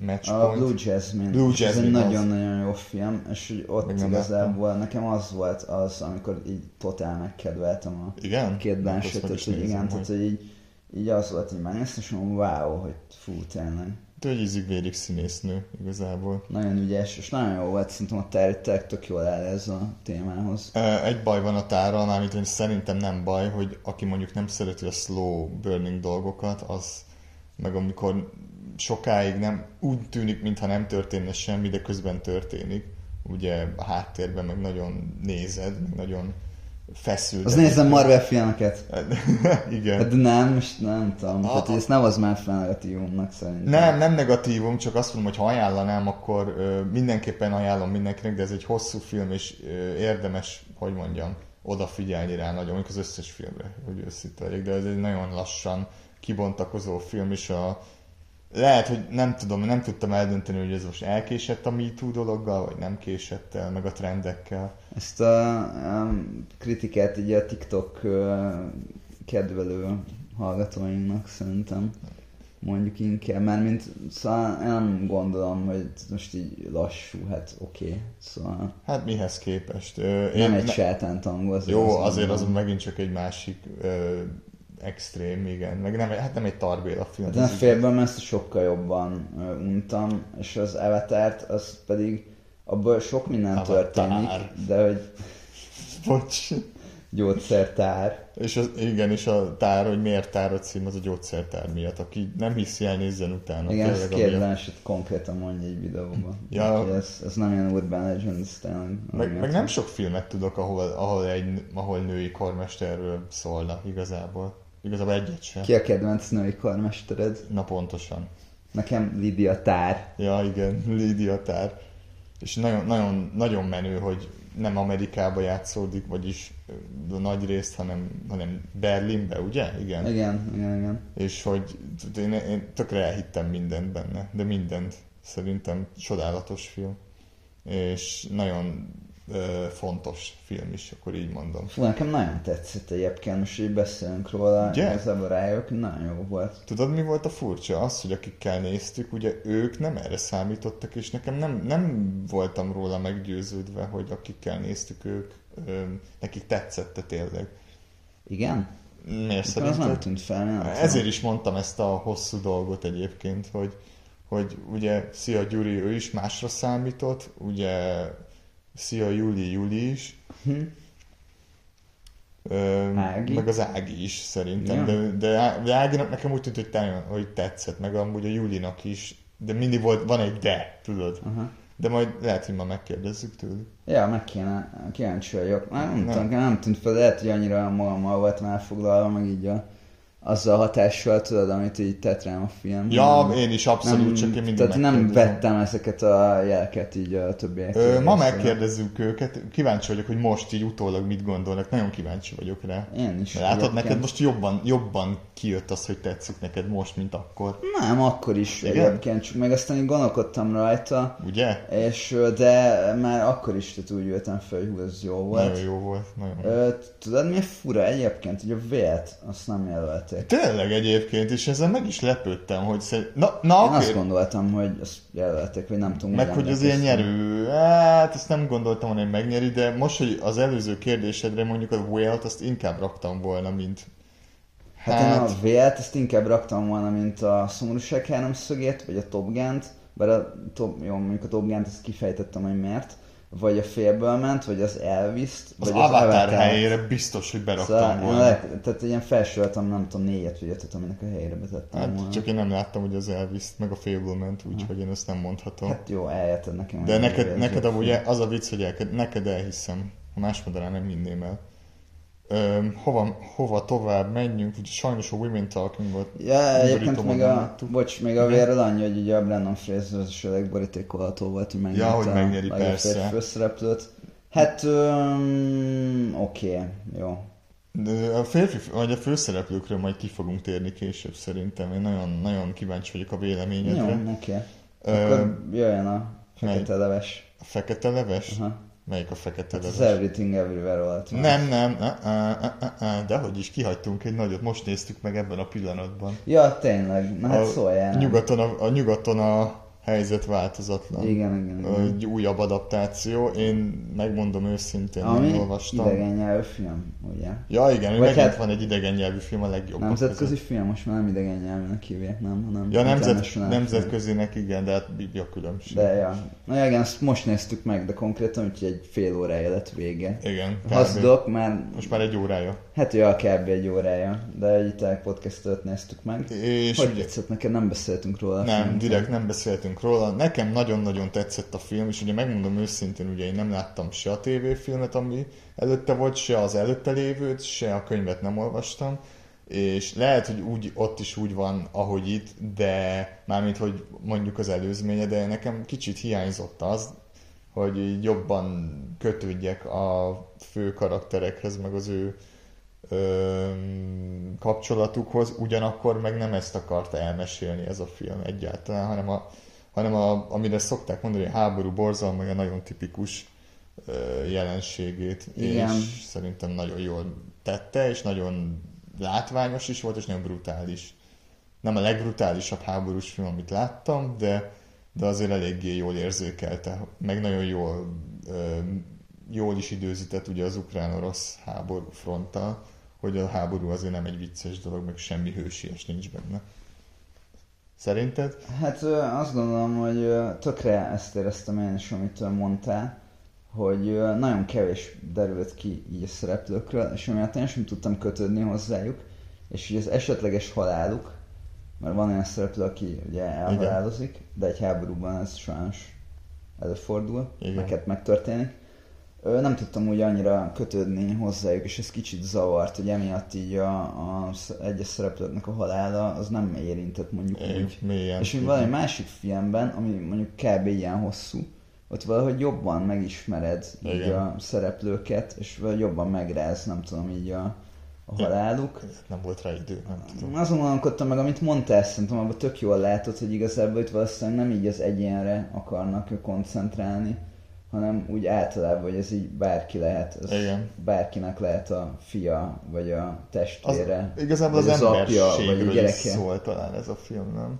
Match A. Blue Jasmine. Blue És Ez egy Jasmine, nagyon-nagyon jó film, és hogy ott Meg nem igazából nekem az volt az, amikor így totál megkedveltem a Igen? két is hogy igen, majd. tehát hogy így, így az volt, hogy megnéztem, és mondom, wow, hogy fú, tényleg. De hogy ízig-vérig színésznő igazából. Nagyon ügyes, és nagyon jó volt, szerintem a terület tök jól áll ez a témához. Egy baj van a tárral, mármint hogy szerintem nem baj, hogy aki mondjuk nem szereti a slow burning dolgokat, az, meg amikor sokáig nem úgy tűnik, mintha nem történne semmi, de közben történik. Ugye a háttérben meg nagyon nézed, meg nagyon feszül. Az nézem Marvel filmeket. (laughs) Igen. Hát nem, most nem tudom. Tehát ezt nem az már fel negatívumnak szerintem. Nem, nem negatívum, csak azt mondom, hogy ha ajánlanám, akkor ö, mindenképpen ajánlom mindenkinek, de ez egy hosszú film, és ö, érdemes, hogy mondjam, odafigyelni rá nagyon, mondjuk az összes filmre, hogy őszinte de ez egy nagyon lassan kibontakozó film, és a, lehet, hogy nem tudom, nem tudtam eldönteni, hogy ez most elkésett a MeToo dologgal, vagy nem késett el, meg a trendekkel. Ezt a, a kritikát így a TikTok kedvelő hallgatóinknak szerintem mondjuk inkább, mert mint szóval én nem gondolom, hogy most így lassú, hát oké, okay. szóval Hát mihez képest? Ö, nem egy ne- sátántangó, azért Jó, azt azért az megint csak egy másik ö, extrém, igen. Meg nem, hát nem egy tarbéla film. Hát én a félben ezt sokkal jobban ö, untam, és az Avatárt, az pedig abból sok minden Avatar. történik, de hogy Bocs. gyógyszertár. És az, igen, és a tár, hogy miért tár a cím, az a gyógyszertár miatt. Aki nem hiszi el, nézzen utána. Igen, kérdem, és itt konkrétan mondja egy videóban. Ja. Úgyhogy Ez, ez nem ilyen urban legend, ez tényleg... Meg, meg nem sok filmet tudok, ahol, ahol, egy, ahol női kormesterről szólna igazából. Igazából egyet sem. Ki a kedvenc női karmestered? Na pontosan. Nekem Lydia Tár. Ja, igen, Lídia Tár. És nagyon, nagyon, nagyon menő, hogy nem Amerikába játszódik, vagyis nagy részt, hanem, hanem Berlinbe, ugye? Igen. Igen, igen, igen. És hogy én, én tökre elhittem mindent benne, de mindent. Szerintem csodálatos film. És nagyon ö, fontos film is, akkor így mondom. Fú, nekem nagyon tetszett egyébként, most így beszélünk róla, Ugye? igazából rájövök, nagyon jó volt. Tudod, mi volt a furcsa? Az, hogy akikkel néztük, ugye ők nem erre számítottak, és nekem nem, nem voltam róla meggyőződve, hogy akikkel néztük ők, ö, nekik tetszette tényleg. Igen? Miért Nekem az nem szerinted? tűnt fel, nem tudom. Ezért is mondtam ezt a hosszú dolgot egyébként, hogy, hogy ugye Szia Gyuri, ő is másra számított, ugye Szia Júli, Júli is, Hm? Ö, Ági? meg az Ági is szerintem, Ja. de, de, de Áginak nekem úgy tűnt, hogy, te, hogy tetszett, meg amúgy a Júlinak is, de mindig volt, van egy de, tudod. Aha. De majd lehet, hogy ma megkérdezzük tőlük. Ja, meg kéne, kíváncsi vagyok. Nem, nem, Nem. tudom, nem tűnt fel, lehet, hogy annyira magammal voltam elfoglalva, meg így a, azzal a hatással, tudod, amit így tett rám a film. Ja, Nem- én is abszolút, csak én mindig Tehát nem vettem ezeket a jeleket így a többiek. Ö, ma megkérdezzük őket, kíváncsi vagyok, hogy most így utólag mit gondolnak, nagyon kíváncsi vagyok rá. Én is. Látod, egyébként. neked most jobban, jobban kijött az, hogy tetszik neked most, mint akkor. Nem, akkor is Igen? egyébként, csak meg aztán így gondolkodtam rajta, Ugye? és de már akkor is tehát úgy jöttem fel, hogy ez jó volt. Nagyon jó volt. Nagyon. Ö, tudod mi fura egyébként, hogy a vért azt nem jelölték. Tényleg egyébként, és ezzel meg is lepődtem, hogy szer... Na, na Én oké. azt gondoltam, hogy azt jelölték, vagy nem tudom. Meg hogy az ilyen nyerő, hát ezt nem gondoltam, hogy megnyeri, de most, hogy az előző kérdésedre mondjuk a Whale-t, azt inkább raktam volna, mint... Hát, én a vért, ezt inkább raktam volna, mint a szomorúság háromszögét, vagy a Top Gun-t, bár a top, jó, mondjuk a Top Gun-t ezt kifejtettem, hogy miért, vagy a félből ment, vagy az Elvis-t, Az vagy Avatar, Avatar-t. helyére biztos, hogy beraktam Szóval, volna. lehet, tehát ilyen felsoroltam, nem tudom, négyet vagy ötöt, aminek a helyére betettem Hát volna. csak én nem láttam, hogy az elvis meg a Fablement, úgyhogy én ezt nem mondhatom. Hát jó, eljötted nekem. De neked, neked amúgy az a vicc, hogy elke, neked elhiszem. Ha más mondanám, nem hinném el. Öm, hova, hova tovább menjünk? Ugye sajnos a Women Talking volt. Ja, egyébként még nem a, láttuk. bocs, még a Igen. vérről annyi, hogy ugye a Brandon Fraser az is a legborítékolható volt, hogy megnyerte hogy megnyeri, a persze. főszereplőt. Hát, um, oké, okay, jó. De a férfi, vagy a főszereplőkről majd ki fogunk térni később szerintem. Én nagyon, nagyon kíváncsi vagyok a Jó, véleményedre. oké. Ö, Akkor jöjjön a fekete leves. a fekete leves? Aha. Melyik a fekete Hát az? Everything Everywhere volt. már. Nem, nem, uh, uh, uh, uh, de hogy is kihagytunk egy nagyot, most néztük meg ebben a pillanatban. Ja, tényleg. Na hát a, szóljál. nyugaton a, a nyugaton a helyzet változatlan. Igen, igen, igen. Egy újabb adaptáció. Én megmondom őszintén, Ami nem olvastam. idegen nyelvű film, ugye? Ja, igen, Vagy hát- van egy idegen nyelvű film a legjobb. Nemzetközi film, most már nem idegen nyelvűnek hívják, nem? Hanem Ja, nemzet, international film. nemzetközinek igen, de hát mi a különbség? De ja. Na igen, ezt most néztük meg, de konkrétan úgyhogy egy fél órája lett vége. Igen. Hazdok, már Most már egy órája. hát ja, kb. egy órája, de egy podcast néztük meg. És Hogy ugye, tetszett neked? Nem beszéltünk róla. nem, direkt nem beszéltünk róla. Nekem nagyon-nagyon tetszett a film, és ugye megmondom őszintén, ugye én nem láttam se a tévéfilmet, ami előtte volt, se az előtte lévőt, se a könyvet nem olvastam. És lehet, hogy úgy, ott is úgy van, ahogy itt, de mármint, hogy mondjuk az előzménye, de nekem kicsit hiányzott az, hogy jobban kötődjek a fő karakterekhez, meg az ő kapcsolatukhoz, ugyanakkor meg nem ezt akarta elmesélni ez a film egyáltalán, hanem, a, hanem a, amire szokták mondani, a háború borzalmaja nagyon tipikus jelenségét, Igen. és szerintem nagyon jól tette, és nagyon látványos is volt, és nagyon brutális. Nem a legbrutálisabb háborús film, amit láttam, de, de azért eléggé jól érzékelte, meg nagyon jól, jól is időzített ugye az ukrán-orosz háború fronttal, hogy a háború azért nem egy vicces dolog, meg semmi hősies nincs benne. Szerinted? Hát azt gondolom, hogy tökre ezt éreztem én is, amit mondtál, hogy nagyon kevés derült ki így a szereplőkről, és amiatt én sem tudtam kötődni hozzájuk, és így az esetleges haláluk, mert van olyan szereplő, aki ugye elhalálozik, de egy háborúban ez sajnos előfordul, Igen. neked megtörténik. Nem tudtam úgy annyira kötődni hozzájuk, és ez kicsit zavart, hogy emiatt így a, a egyes szereplőknek a halála az nem érintett mondjuk úgy. Úgy, mélyen. És még valami másik filmben, ami mondjuk kb. ilyen hosszú, ott valahogy jobban megismered így Igen. a szereplőket, és valahogy jobban megráz, nem tudom, így a, a haláluk. Nem volt rá idő, nem tudom. Azon gondolkodtam meg, amit mondtál, szerintem abban tök jól látod, hogy igazából itt valószínűleg nem így az egyénre akarnak koncentrálni, hanem úgy általában, hogy ez így bárki lehet, ez Igen. bárkinek lehet a fia, vagy a Az, testvére, igazából vagy az, apja, vagy a gyereke. szól talán ez a film, nem?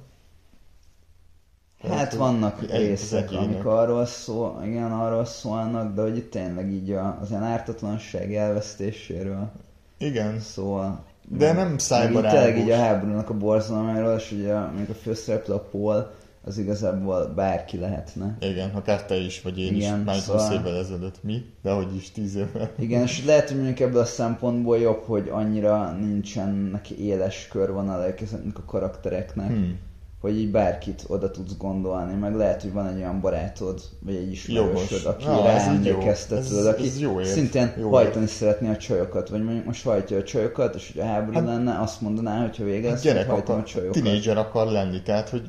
Hát vannak az részek, amik arról szól, igen, arról szólnak, de hogy itt tényleg így a, az ilyen ártatlanság elvesztéséről Igen, szól. De nem szájbarágos. tényleg így a háborúnak a borzalmáról, és ugye még a főszereplő a Paul, az igazából bárki lehetne. igen, akár te is, vagy én Igen, is, már szóval- 20 évvel ezelőtt. Mi? De hogy is 10 évvel. Igen, és lehet, hogy mondjuk ebből a szempontból jobb, hogy annyira nincsenek éles körvonalak ezeknek a karaktereknek, Hmm. hogy így bárkit oda tudsz gondolni, meg lehet, hogy van egy olyan barátod, vagy egy ismerősöd, aki Na, rá emlékeztetőd, aki ez jó érv. szintén Jó hajtani szeretné a csajokat, vagy mondjuk most hajtja a csajokat, és hogy a háború Hát- lenne, azt mondaná, hogy ha vége Hát lesz, hogy gyerek hajtom a akar, csajokat. tinédzser akar lenni, tehát hogy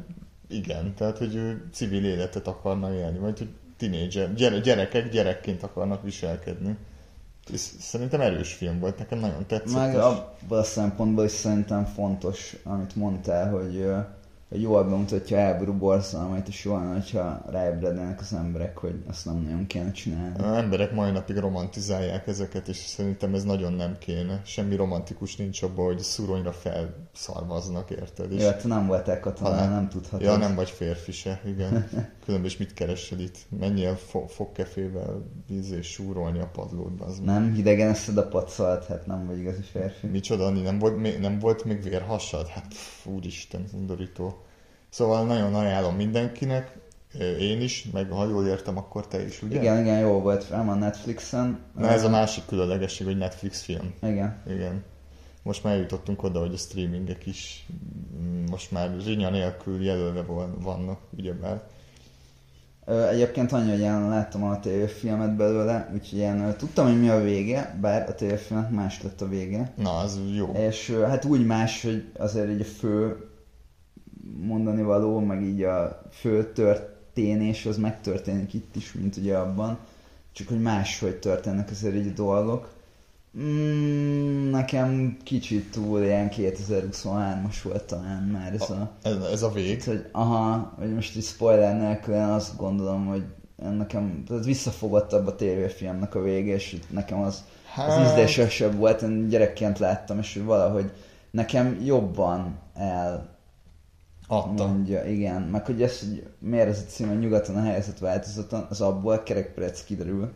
igen, tehát hogy ő civil életet akarna élni, vagy hogy tinédzser, gyere, gyerekek gyerekként akarnak viselkedni. És szerintem erős film volt, nekem nagyon tetszett. Meg és- abban a szempontból is szerintem fontos, amit mondtál, hogy, ö, hogy jól bemutatja a háború borzalmait, és jól hogyha ráébrednének az emberek, hogy azt nem nagyon kéne csinálni. Az emberek mai napig romantizálják ezeket, és szerintem ez nagyon nem kéne. Semmi romantikus nincs abban, hogy szuronyra felszarvaznak, érted? És Jó, te nem voltál katona, Halál. nem tudhatod. Ja, nem vagy férfi se, igen. (laughs) Különben is mit keresel itt? Menjél fo- fogkefével víz és súrolni a padlót, az Nem, hidegen eszed a pacalt, hát nem vagy igazi férfi. Micsoda, Ani, nem volt, nem volt még vérhasad? Hát pff, úristen, undorító. Szóval nagyon ajánlom mindenkinek, én is, meg ha jól értem, akkor te is, ugye? Igen, igen, jó volt, fel van Netflixen. Na ez a másik különlegesség, hogy Netflix film. Igen. Igen. Most már eljutottunk oda, hogy a streamingek is mm, most már rinya nélkül jelölve van- vannak, ugyebár. Egyébként annyi, hogy én láttam a tévéfilmet belőle, úgyhogy én tudtam, hogy mi a vége, bár a tévéfilmnek más lett a vége. Na, az jó. És hát úgy más, hogy azért így a fő mondani való, meg így a fő történés az megtörténik itt is, mint ugye abban. Csak hogy máshogy történnek azért így a dolgok. Mm, nekem kicsit túl ilyen 2023-as volt talán már ez a... Ez, ez a vég. Hogy aha, hogy most egy spoiler nélkül én azt gondolom, hogy nekem tehát visszafogottabb a tévéfilmnek a vége, és nekem az, az Hát- ízlésesebb volt, én gyerekként láttam, és hogy valahogy nekem jobban el Adta. mondja, igen. Meg hogy ez, hogy miért ez a cím, hogy nyugaton a helyzet változatlan, az abból kerekperec kiderül.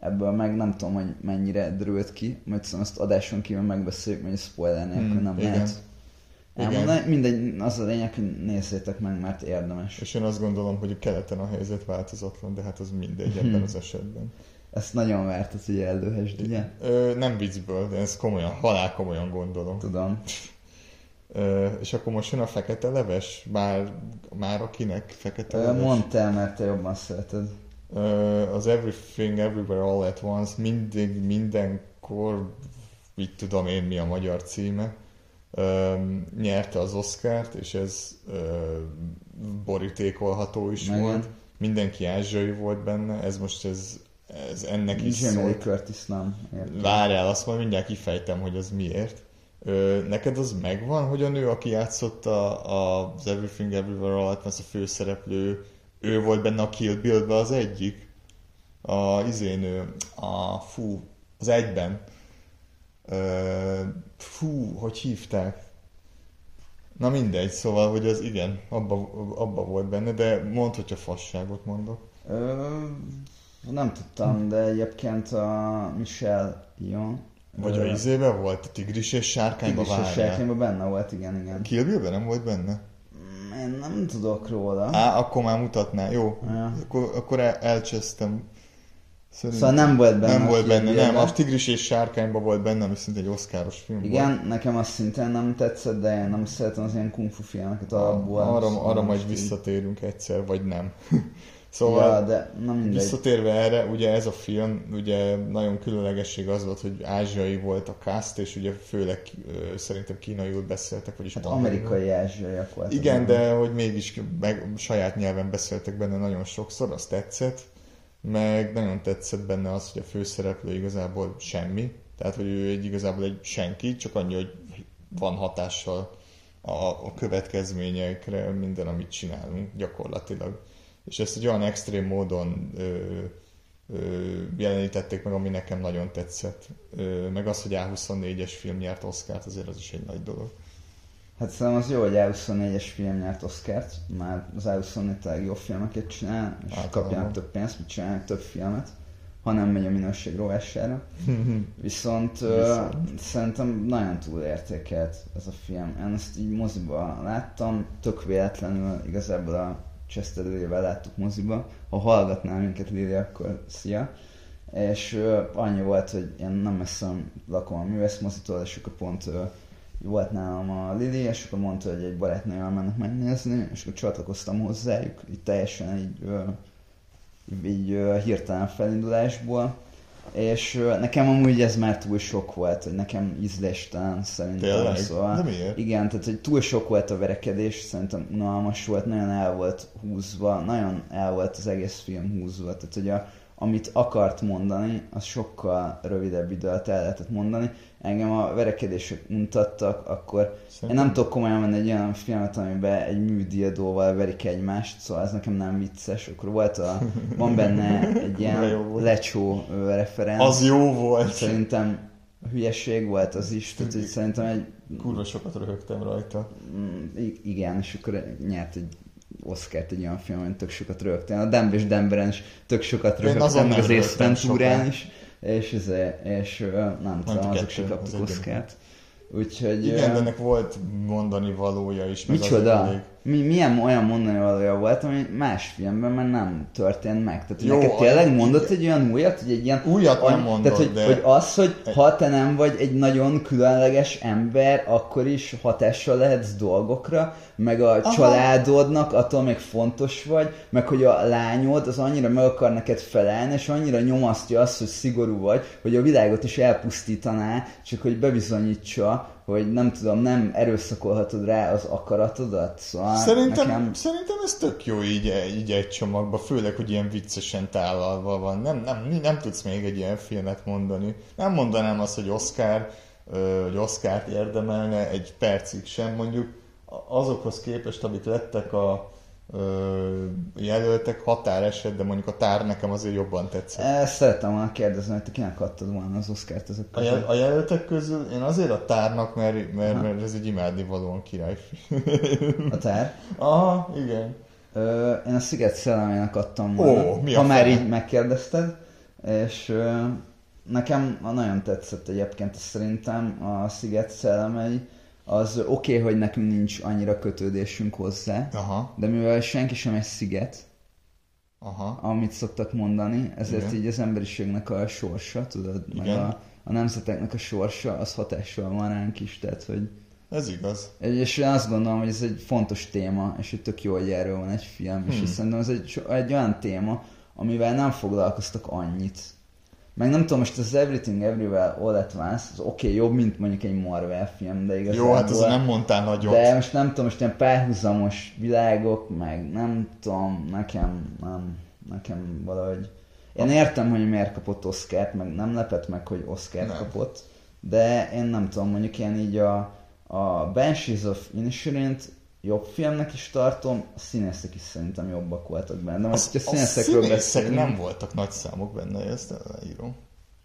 Ebből meg nem tudom, hogy mennyire derült ki, majd szóval azt adáson kívül megbeszéljük, hogy spoiler nélkül Hmm, nem igen. lehet. Elmondani, mindegy, az a lényeg, hogy nézzétek meg, mert érdemes. És én azt gondolom, hogy a keleten a helyzet változatlan, de hát az mindegy Hmm. ebben az esetben. Ezt nagyon vártad, hogy eldőhesd, ugye? Ö, nem viccből, de ezt komolyan, halál komolyan gondolom. Tudom. És akkor most jön a fekete leves? Már, már akinek fekete leves? Mondd el, mert te jobban szereted. Az Everything Everywhere All at Once mindig, mindenkor, mit tudom én mi a magyar címe, nyerte az Oscárt, és ez borítékolható is Igen. volt. Mindenki ázsiai volt benne, ez most ez, ez ennek is Jamie szólt. Curtis nem. Értem. Várjál, azt majd mindjárt kifejtem, hogy az miért. Ö, neked az megvan, hogy a nő, aki játszotta a, Everything Everywhere All at Once, a főszereplő, ő volt benne a Kill Bill-be az egyik? A izénő, a fú, az egyben. Ö, fú, hogy hívták? Na mindegy, szóval, hogy az igen, abba, abba volt benne, de mondd, hogyha fasságot mondok. Ö, nem tudtam, de egyébként a Michelle Ion. Vagy a izébe volt, a tigris és sárkányba Tigris és sárkányban benne volt, igen, igen. Kill Bill-ben nem volt benne? Én nem tudok róla. Á, akkor már mutatná. Jó, Ja. akkor, akkor el, elcsesztem. Szerintem Szóval nem volt benne Nem volt benne, nem. A Tigris és Sárkányban volt benne, ami szinte egy oszkáros film Igen, nekem az szintén nem tetszett, de én nem szeretem az ilyen kung fu filmeket volt. alapból. Arra, arra majd visszatérünk egyszer, vagy nem. Szóval, ja, de na mindegy. Visszatérve erre, ugye ez a film, ugye nagyon különlegesség az volt, hogy ázsiai volt a cast, és ugye főleg szerintem kínaiul beszéltek, vagyis Hát amerikai ázsiaiak voltak. Igen, de hogy mégis meg, saját nyelven beszéltek benne nagyon sokszor, az tetszett. Meg nagyon tetszett benne az, hogy a főszereplő igazából semmi. Tehát, hogy ő egy igazából egy senki, csak annyi, hogy van hatással a, a következményekre minden, amit csinálunk gyakorlatilag. És ezt egy olyan extrém módon ö, ö, jelenítették meg, ami nekem nagyon tetszett. Ö, meg az, hogy A24-es film nyert Oscárt, azért az is egy nagy dolog. Hát szerintem az jó, hogy A24-es film nyert Oscárt, már az A24 tényleg jó filmeket csinál, és Általában. kapjanak több pénzt, mit csinálnak több filmet, ha nem megy a minőség rovására. (laughs) Viszont, Viszont. szerintem nagyon túlértékelt ez a film. Én ezt így moziba láttam, tök véletlenül igazából a Chester Lily-vel láttuk moziba. Ha hallgatnál minket Lili, akkor szia. És ö, annyi volt, hogy én nem messze lakom a művészmozitól, és akkor pont ö, volt nálam a Lili, és akkor mondta, hogy egy barátnővel mennek megnézni, és akkor csatlakoztam hozzájuk, így teljesen így, ö, így ö, hirtelen felindulásból. És nekem amúgy ez már túl sok volt, hogy nekem ízléstelen szerintem. Tényleg? Szóval, De miért? Igen, tehát hogy túl sok volt a verekedés, szerintem unalmas volt, nagyon el volt húzva, nagyon el volt az egész film húzva, tehát hogy a, amit akart mondani, az sokkal rövidebb idő alatt el lehetett mondani. Engem a verekedések untattak, akkor én Szerintem- nem tudok komolyan venni egy olyan filmet, amiben egy műdiadóval verik egymást, szóval ez nekem nem vicces. Akkor volt a, van benne egy ilyen (laughs) lecsó referenc. Az jó volt! Szerintem hülyeség volt az is, tehát hogy szerintem egy Kurva sokat röhögtem rajta. Mm, igen, és akkor nyert egy Oscárt egy olyan film, hogy tök sokat rögtön. A Dumb és Demberen is tök sokat rögtön, meg az Ace Venturán is, és, ez, és nem tudom, azok se kaptak. Oscárt. Úgyhogy... Igen, de ennek volt mondani valója is. meg Micsoda? elég- Mi, milyen olyan mondani valója volt, ami más filmben már nem történt meg. Tehát Jó, neked tényleg mondott egy olyan újat, hogy egy ilyen... Újat nem mondott, Tehát, hogy, de- hogy az, hogy ha te nem vagy egy nagyon különleges ember, akkor is hatással lehetsz dolgokra, meg a Aha. családodnak attól még fontos vagy, meg hogy a lányod az annyira meg akar neked felelni, és annyira nyomasztja azt, hogy szigorú vagy, hogy a világot is elpusztítaná, csak hogy bebizonyítsa, hogy nem tudom, nem erőszakolhatod rá az akaratodat. Szóval Szerintem, nekem... szerintem ez tök jó így, így egy csomagba, főleg, hogy ilyen viccesen tálalva van. Nem, nem, nem tudsz még egy ilyen filmet mondani. Nem mondanám azt, hogy Oscar, hogy Oscárt érdemelne egy percig sem, mondjuk azokhoz képest, amik lettek a, jelöltek határeset, de mondjuk a tár nekem azért jobban tetszett. Ezt szerettem volna kérdezni, hogy te kinek adtad volna az Oscárt ezek A, közül. jel- a jelöltek közül én azért a tárnak, mert, mert, Aha. mert ez egy imádnivalóan királyfilm. A tár. Aha, igen. Ö, én a Sziget szellemének adtam volna, Ó, mi a ha már fene? így megkérdezted, és ö, nekem nagyon tetszett egyébként szerintem a Sziget szellemei, az oké, okay, hogy nekünk nincs annyira kötődésünk hozzá, Aha, de mivel senki sem egy sziget, aha. amit szoktak mondani, ezért Igen. így az emberiségnek a sorsa, tudod, meg Igen. a, a nemzeteknek a sorsa, az hatással van ránk is, tehát hogy Ez igaz. és én azt gondolom, hogy ez egy fontos téma, és hogy tök jó, hogy erről van egy film, és Hmm. szerintem ez egy, egy olyan téma, amivel nem foglalkoztak annyit. Meg nem tudom, most az Everything Everywhere All at Once, az oké, okay, jobb, mint mondjuk egy Marvel film, de igazából... Jó, hát azon nem mondtál nagyot. De most nem tudom, most ilyen párhuzamos világok, meg nem tudom, nekem, nem, nekem valahogy... Én értem, hogy miért kapott Oscárt, meg nem lepett meg, hogy Oscárt Nem. kapott, de én nem tudom, mondjuk ilyen így a, a Banshees of Inisherin jobb filmnek is tartom, a színészek is szerintem jobbak voltak benne. De most, a, a színészekről színészek beszélünk, nem voltak nagy számok benne, ezt leírom.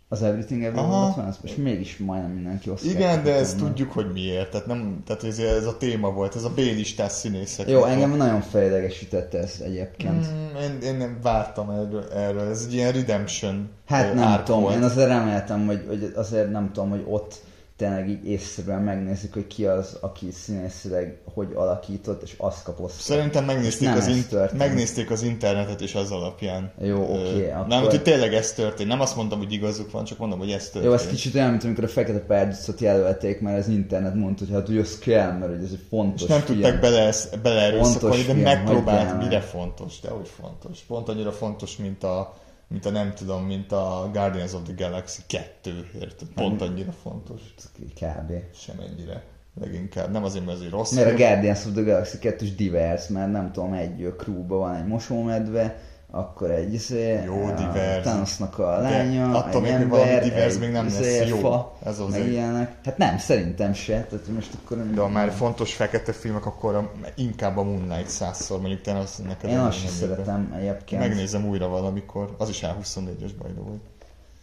az Everything Everywhere Aha. At és mégis majdnem mindenki Oscárt Igen, de ezt tudjuk, hogy miért. Tehát, nem, tehát ez, ez a téma volt, ez a B-listás színészek. Jó, engem nagyon fejlegesítette ez egyébként. Mm, én, én nem vártam erről, erről. Ez egy ilyen redemption Hát nem tudom, volt. én azért reméltem, hogy, hogy azért nem tudom, hogy ott tényleg így észszerűen megnézzük, hogy ki az, aki színészileg hogy alakított, és azt kap Oscart. Szerintem megnézték Nem az, in- történt. megnézték az internetet, és az alapján. Jó, oké, Nem, akkor- hogy tényleg ez történt. Nem azt mondtam, hogy igazuk van, csak mondom, hogy ez történt. Jó, ez kicsit olyan, mint amikor a Fekete Párducot jelölték, mert az internet mondta, hogy hát hogy az kell, mert ez egy fontos és nem film. tudták bele, beleerőszakolni, de megpróbált, mire fontos, de hogy fontos. Pont annyira fontos, mint a, mint a nem tudom, mint a Guardians of the Galaxy 2, érted? Pont annyira fontos. Kb. Sem ennyire. Leginkább. Nem azért, mert azért rossz. Mert a. Guardians of the Galaxy 2 divers, mert nem tudom, egy crewba van egy mosómedve, akkor egy izé, Jó, a. Thanosnak a De lánya, attól egy még, hogy ember, valami divers egy még nem lesz izé, jó. Fa, Ez az meg ilyenek. Hát nem, szerintem se. Tehát most akkor... De ha már fontos fekete filmek, akkor a, inkább a Moon Knight százszor, mondjuk te azt neked Én nem azt szeretem egyébként. Megnézem újra valamikor. Az is A24-es bajda volt.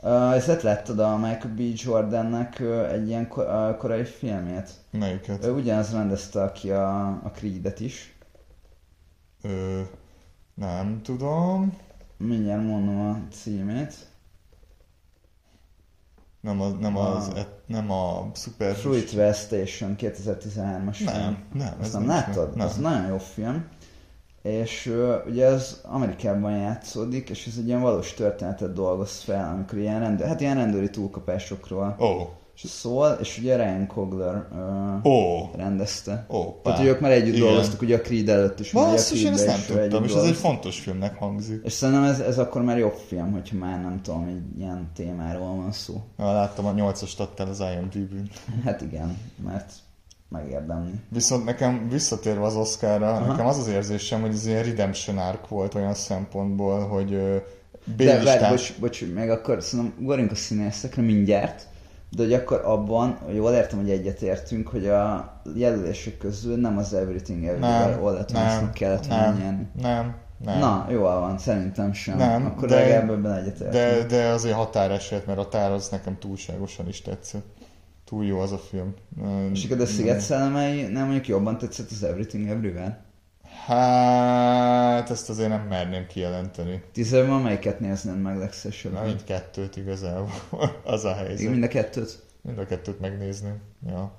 Uh, ezt lett láttad a Michael B. Jordannek uh, egy ilyen ko- uh, korai filmét? Melyiket? Ő ugyanaz rendezte, aki a, a Creed-et is. Ö, nem tudom. Mindjárt mondom a címét. Nem, a, nem, az, Ah. et- nem a Super... Fruitvale Station 2013-as film. Nem, nem. Ezt ez nem nem láttad? Nem. Ez nagyon jó film. És uh, ugye ez Amerikában játszódik, és ez egy ilyen valós történetet dolgoz fel, amikor ilyen, rendőr, hát ilyen rendőri túlkapásokról Ó, szól, és ugye Ryan Coogler uh, ó, rendezte. Tehát, hogy ők már együtt Igen. dolgoztak ugye a Creed előtt is. Basszus, én ezt nem tudtam, és ez egy fontos filmnek hangzik. És szerintem ez, ez akkor már jobb film, hogyha már nem tudom, egy ilyen témáról van szó. Ja, láttam, a 8-as adtál az IMDb-n. (laughs) Hát igen, mert megérdemli. Viszont nekem visszatérve az Oscarra, Aha. nekem az az érzésem, hogy ez ilyen redemption arc volt olyan szempontból, hogy ö, De várj, B-listás... bocs, bocs, meg akkor szerintem ugorjunk a színészekre mindjárt, de hogy akkor abban, hogy jól értem, hogy egyetértünk, hogy a jelölések közül nem az Everything Everywhere nem, All at Once-nak kellett nem, nyerni. nem, nem. Na, jól van, szerintem sem. Nem, akkor de- legalább ebben egyetértünk. De, de azért határeset, mert a tár az nekem túlságosan is tetszett. Túl jó az a film. És akkor a Sziget szellemei nem mondjuk jobban tetszett az Everything Everywhere? Hát, ezt azért nem merném kijelenteni. Tízerben melyiket nézned meg Na, legszívesebben? mindkettőt igazából. (laughs) az a helyzet. Igen, mind a kettőt? Mind a kettőt megnézném. Ja.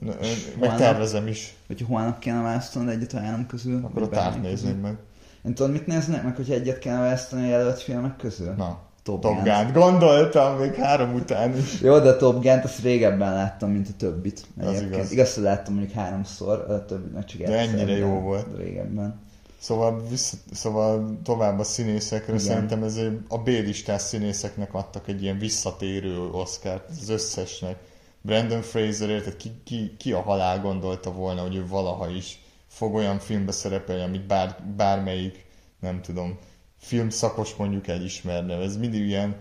N- ö, Meg holnap? tervezem is. Hogyha holnap kéne választanod egyet a három közül? Akkor a tárt nézném meg. Én tudod, mit néznek meg, hogyha egyet kéne választani a jelölt filmek közül? Na, Top, Top Gun. Gun. Gondoltam még három után is. Jó, de a Top Gun-t azt régebben láttam, mint a többit. Az Egyébként. igaz. igaz, hogy láttam mondjuk háromszor, a többit meg csak De egyszer, ennyire jó de volt. Régebben. Szóval, vissza, szóval tovább a színészekről, Igen. szerintem ez a B-listás színészeknek adtak egy ilyen visszatérő Oscárt, az összesnek. Brandon Fraserért, tehát ki, ki, ki a halál gondolta volna, hogy ő valaha is fog olyan filmbe szerepelni, amit bár, bármelyik, nem tudom, filmszakos mondjuk elismerne. Ez mindig ilyen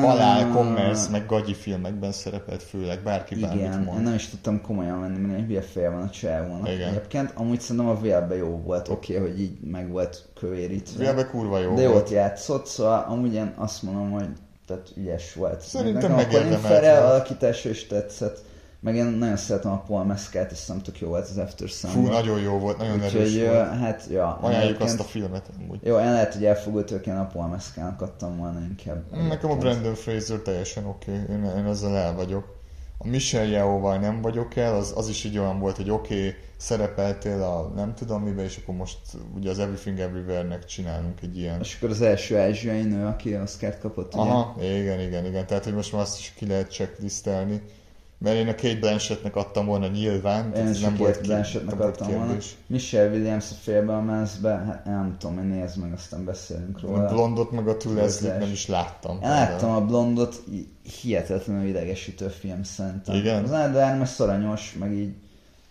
halál, commerce, meg gagyi filmekben szerepelt főleg, bárki bármit Igen, mond. nem is tudtam komolyan venni, mert egy hülye fél van a csávónak. Egyébként amúgy szerintem a vélbe jó volt, oké, okay, hogy így meg volt kövérítve. Vélbe kurva jó De jót volt. játszott, szóval amúgy én azt mondom, hogy tehát ügyes volt. Szerintem Nekem megérdemelt volt. alakítása is tetszett. Meg én nagyon szeretem a Paul Mescal-t, és szerintem tök jó volt az After Fú, Sun. nagyon jó volt, nagyon erős Úgyhogy, ö, volt. hát, ja. Ajánljuk azt a filmet amúgy. Jó, én lehet, hogy elfogult én a Paul Mescal-nak adtam volna inkább. Nekem a. Brandon Fraser teljesen oké, okay. én, én ezzel el vagyok. A Michelle Yeoh-val nem vagyok el, az, az is így olyan volt, hogy oké, okay, szerepeltél a nem tudom miben, és akkor most ugye az Everything Everywhere-nek csinálunk egy ilyen... És akkor az első ázsiai nő, aki Oscar-t kapott, ugye? Aha, igen, igen, igen. Tehát, hogy most már azt is ki lehet checklistelni. Mert én a Kate Blanchettnek adtam volna nyilván, Én ez nem a volt, két Blanchettnek adtam volna. kérdés. Michelle Williams a félbelemezbe, hát nem tudom, hogy nézd meg, aztán beszélünk A róla. blondot meg a Tudás. nem is láttam. Én láttam a blondot, hihetetlenül idegesítő film szerintem. Igen? Az Ádám szoranyos, meg így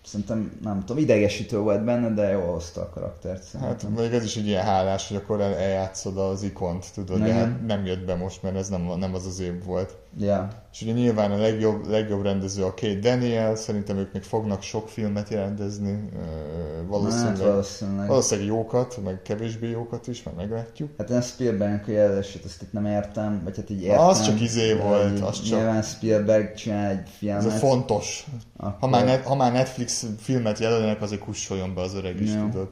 szerintem nem tudom, idegesítő volt benne, de jól hozta a karaktert Hát szerintem. még ez is egy ilyen hálás, hogy akkor el- eljátszod az ikont, tudod, de hát nem jött be most, mert ez nem, nem az az év volt. Ja, És ugye nyilván a legjobb, legjobb rendező a Kate Daniel, szerintem ők még fognak sok filmet rendezni, ö, hát valószínűleg, valószínűleg. valószínűleg jókat, meg kevésbé jókat is, meg meglátjuk. Hát én Spielbergnek a jelölését azt itt nem értem, vagy hát így értem. Az csak izé volt, az csak- Nyilván Spielberg csinál egy Ez filmet. a fontos. akkor- Ha már, net, ha már Netflix filmet jelölnek, azért kussoljon be az öreg is, Jó. tudod.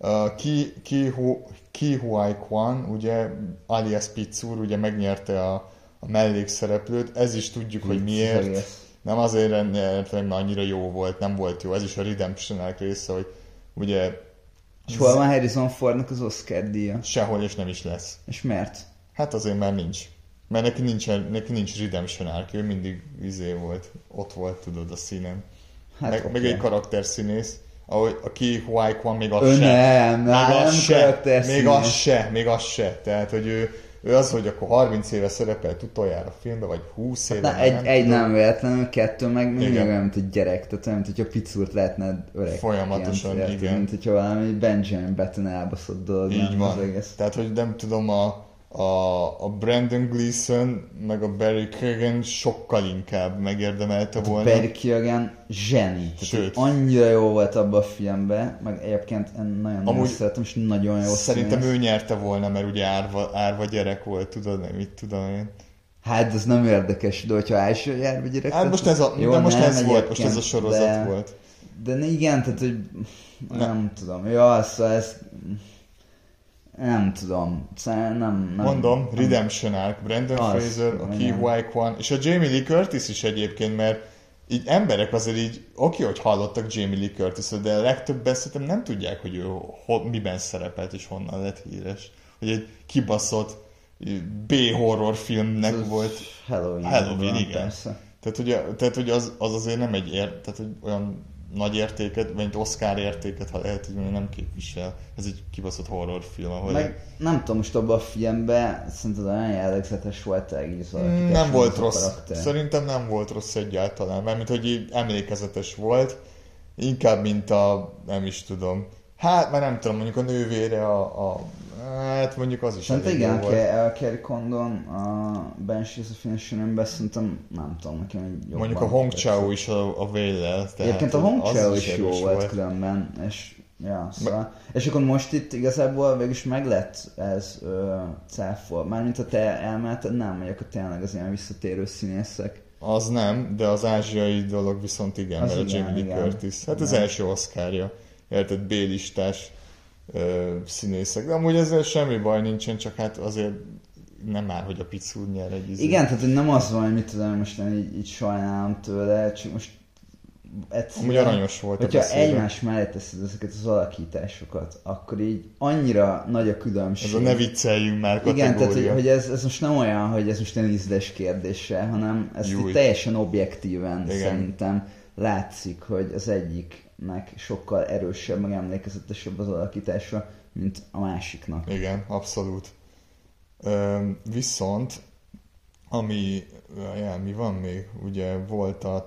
Uh, Ki, Ki, Hu, Ki Huai Kwan, ugye, alias Pizzur, ugye megnyerte a, a mellékszereplőt, ez is tudjuk, hogy miért. Nem azért, mert mert annyira jó volt, nem volt jó. Ez is a redemption része, hogy ugye És hol van Harrison Fordnak az Oscar díja? sehol és nem is lesz. És miért? Hát azért már nincs. Mert neki nincs, neki nincs redemption arc, ő mindig izé volt, ott volt, tudod, a színen. Hát meg, oké. meg egy karakterszínész, ahogy a Ki Huai Kwan még az Ő se. nem, még nem az se, karakterszínész. még az se, még az se. Tehát, hogy ő, ő az, hogy akkor 30 éve szerepelt utoljára filmbe, vagy 20 éve. Na, már egy, egy tudom. nem véletlenül, kettő meg mindig Igen. olyan, mint egy gyerek, tehát olyan, mint hogyha lehetne öreg. Folyamatosan, igen. Mint hogyha valami Benjamin Button elbaszott dolog Így van. az egész. Tehát, hogy nem tudom, a, a, a Brandon Gleeson meg a Barry Keoghan sokkal inkább megérdemelte volna. Barry Keoghan zseni. Sőt. Annyira jó volt abban a filmben, meg egyébként én nagyon, Amúgy szeretem, és nagyon jó Szerintem színész. ő nyerte volna, mert ugye árva, árva gyerek volt, tudod, nem mit tudom én. Hát ez nem érdekes, de hogyha első járva gyerek... Hát most ez, a, Jó, de most nem, ez volt, most ez a sorozat de, volt. De igen, tehát hogy nem, Nem. tudom. Ja, szóval ez... Nem tudom. Nem, nem, Mondom, nem, Redemption Arc, Brandon Az, Fraser, a. Huai Kwan, és a Jamie Lee Curtis is egyébként, mert így emberek azért így, oké, hogy hallottak Jamie Lee curtis de a legtöbben szerintem nem tudják, hogy ő ho, miben szerepelt és honnan lett híres. Hogy egy kibaszott B-horror filmnek Ez volt. Halloween. Halloween, igen. Persze. Tehát, hogy, tehát, hogy az, az azért nem egy ér, tehát, hogy olyan nagy értéket, vagy egy Oscar értéket, ha lehet így mondani, nem képvisel. Ez egy kibaszott horrorfilm, ahol Meg nem tudom, most abban a filmben szerinted olyan jellegzetes volt egész nem volt rossz. karakter. Szerintem nem volt rossz egyáltalán. Mármint, hogy így emlékezetes volt. Inkább, mint a, nem is tudom. Hát, már nem tudom, mondjuk a nővére, a, a hát mondjuk az is Szerintem jó igen, volt. Ke- a Kerry Condon, a Banshees of Inisherin-ben szerintem nem tudom, nekem egy jobban Mondjuk a Hong. Chao is a, a Véllel. Egyébként a Hong az Chao is jó erős volt különben, és ja, szóval. És akkor most itt igazából végülis meg lett ez ö, cáfol. Mármint ha te elmeheted, nem, vagy akkor tényleg az ilyen visszatérő színészek. Az nem, de az ázsiai dolog viszont igen, Az mert igen, a Jamie Lee. Curtis. Hát az Igen. első oszkárja. Érted, B-listás ö, színészek. De amúgy ezzel semmi baj nincsen, csak hát azért nem már, hogy a Picur nyer egy izé. Igen, tehát nem az van, hogy mit tudom, most én így, így sajnálom tőle, csak most egyszerűen, Amúgy aranyos volt a hogyha beszéde. egymás mellé teszed ezeket az alakításokat, akkor így annyira nagy a különbség. Ez a ne vicceljünk már Igen, tehát hogy, kategória. hogy ez, ez most nem olyan, hogy ez most egy ízles kérdése, hanem ez teljesen objektíven Igen. szerintem látszik, hogy az egyiknek sokkal erősebb, meg emlékezetesebb az alakítása, mint a másiknak. Igen, abszolút. Üm, viszont, ami, ja, mi van még? Ugye volt a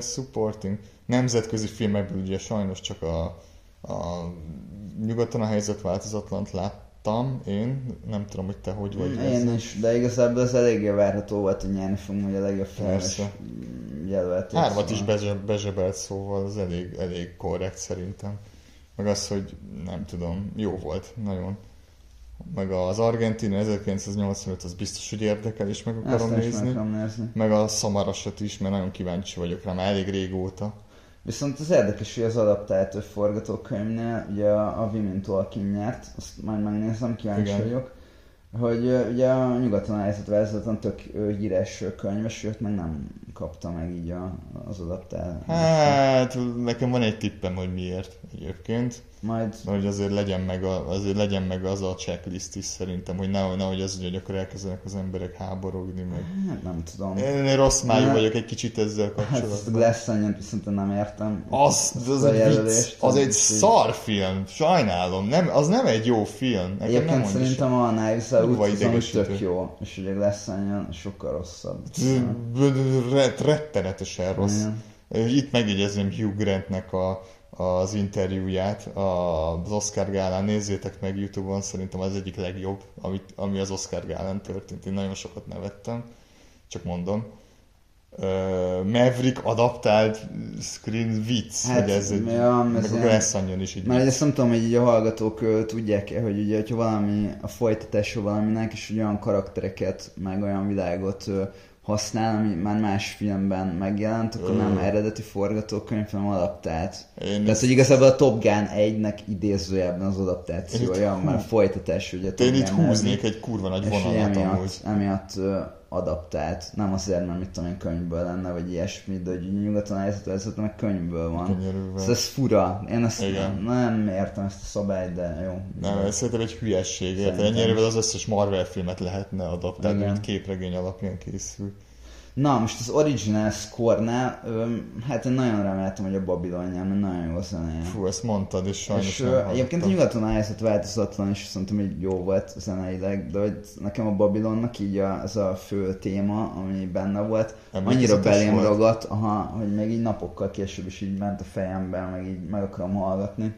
supporting, nemzetközi filmekből ugye sajnos csak a, a nyugaton a helyzet változatlant láttam, vártam én, nem tudom, hogy te hogy vagy Én ezzel. is, de igazából az eléggé várható volt, hogy nyerni fogunk, hogy a legjobb filmes jelölt. Hármat is bezse- bezsebelt, szóval az elég, elég korrekt szerintem. Meg az, hogy nem tudom, jó volt, nagyon. Meg az Argentina 1985, az biztos, hogy érdekel, és meg akarom is meg nézni. akarom nézni. Meg a Szamarasot is, mert nagyon kíváncsi vagyok rá, már elég régóta. Viszont az érdekes, hogy az adaptált forgatókönyvnél, ugye a, a Women Talking nyert, azt majd megnézem, kíváncsi Igen. vagyok, hogy ugye a nyugaton állított vezetetlen tök híres könyves, őt meg nem kapta meg így a, az adaptál. Hát, nekem van egy tippem, hogy miért egyébként. Majd Hogy azért legyen meg, a, azért legyen meg az a checklist is szerintem, hogy nehogy, nehogy az, hogy akkor elkezdenek az emberek háborogni meg. hát nem tudom. Én, én rossz májú vagyok egy kicsit ezzel Hát kapcsolatban. Glass onion viszont nem értem. Az, Ezt az egy vicc, jelölést, az egy szar film, sajnálom, nem, az nem egy jó film. Nekem nem Egyébként mondj szerintem a Knives Out az tök jó, és ugye Glass sokkal rosszabb. Ret- rettenetesen rossz. Itt megjegyezném Hugh Grantnek a, az interjúját a- az Oscar gálán. Nézzétek meg Youtube-on, szerintem az egyik legjobb, amit, ami az Oscar gálán történt. Én nagyon sokat nevettem, csak mondom. Maverick adaptált screen vicc, Hát, hogy ez egy, ja, ez meg a Glass Onion is így Mert ezt nem tudom, hogy így a hallgatók tudják-e, hogy ugye, hogyha valami a folytatása valaminek, és olyan karaktereket, meg olyan világot használ, ami már más filmben megjelent, akkor Ö. nem eredeti forgatókönyv, hanem adaptált. Én Tehát, hogy igazából a Top Gun 1-nek idézőjelben az adaptációja, itt a hú- folytatás ugye Én itt húznék egy kurva nagy vonalat amúgy. emiatt, emiatt ö, adaptált. Nem azért, mert mit tudom én, könyvből lenne, vagy ilyesmi, de hogy nyugaton helyzet, ez meg könyvből van. Könyörűvel. Ez, fura. Én ezt Igen. nem értem ezt a szabályt, de jó. Nem, ez szerintem egy hülyesség, is. az összes Marvel filmet lehetne adaptálni, mint képregény alapján készül. Na, most az original score-nál, hát én nagyon reméltem, hogy a Babylon nyer, mert nagyon jó zenéje. Fú, ezt mondtad, és sajnos és nem egyébként a nyugaton helyzet változatlan, és szerintem így jó volt zeneileg, de hogy nekem a Babylonnak így a, ez a fő téma, ami benne volt, annyira belém volt. ragadt, aha, hogy még így napokkal később is így ment a fejemben, meg így meg akarom hallgatni.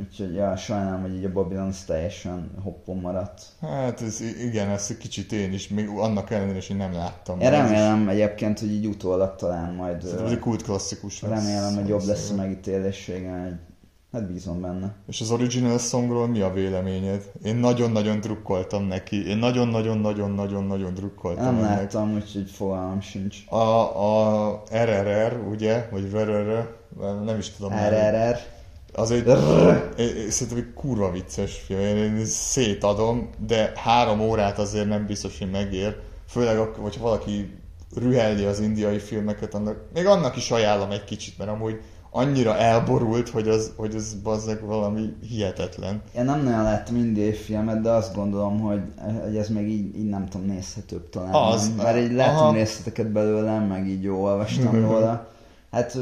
Úgyhogy ja, sajnálom, hogy így a Babylon teljesen hoppon maradt. Hát ez, igen, ezt egy kicsit én is, még annak ellenére is, hogy nem láttam. Én Ez is- remélem egyébként, hogy így utólag talán majd Szerintem ez egy kult klasszikus lesz. remélem, hogy jobb lesz a megítéléssége, hát bízom benne. És az original songról mi a véleményed? Én nagyon-nagyon drukkoltam neki. Én nagyon-nagyon-nagyon-nagyon-nagyon drukkoltam Nem ennek. láttam, úgyhogy fogalmam sincs. A, a RRR, ugye? Vagy RRR, nem is tudom. már. Az egy, szerintem egy kurva vicces film, én, én szétadom, de három órát azért nem biztos, hogy megér. Főleg, hogyha valaki rühelli az indiai filmeket, annak, még annak is ajánlom egy kicsit, mert amúgy annyira elborult, hogy az, hogy az bazzeg valami hihetetlen. Én nem nagyon láttam indiai filmet, de azt gondolom, hogy, hogy ez még így, így nem tudom, nézhetőbb talán. Az, Mert így aha. láttam részleteket belőlem, meg így jó olvastam (laughs) róla. Hát,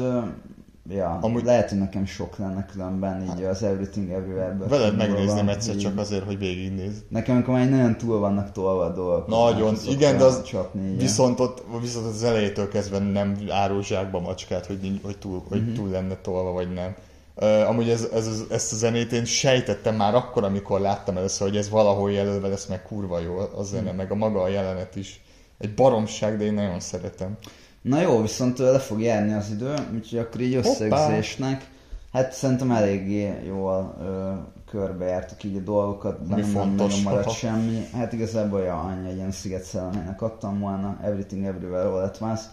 ja, Amúgy- lehet, hogy nekem sok lenne különben így az Everything Everywhere-ből. Veled megnézném egyszer így- csak azért, hogy végignézd. Nekem, amikor már nagyon túl vannak tolva a dolgok. Nagyon, akkor igen, de az csapni, igen. Viszont ott viszont az elejétől kezdve nem árul zsákba macskát, hogy, hogy, túl, hogy Mhm. túl lenne tolva, vagy nem. Uh, amúgy ez, ez, ez, ezt a zenét én sejtettem már akkor, amikor láttam először, hogy ez valahol jelölve lesz, meg kurva jó a zene, Mhm. meg a maga a jelenet is. Egy baromság, de én nagyon szeretem. Na jó, viszont le fog járni az idő, úgyhogy akkor így összegzésnek. Hát szerintem eléggé jól ö, körbejártuk így a dolgokat, de Mi nem, nagyon maradt semmi. Hát igazából ja, annyi egy ilyen sziget szellemének adtam volna, Everything Everywhere All at Once.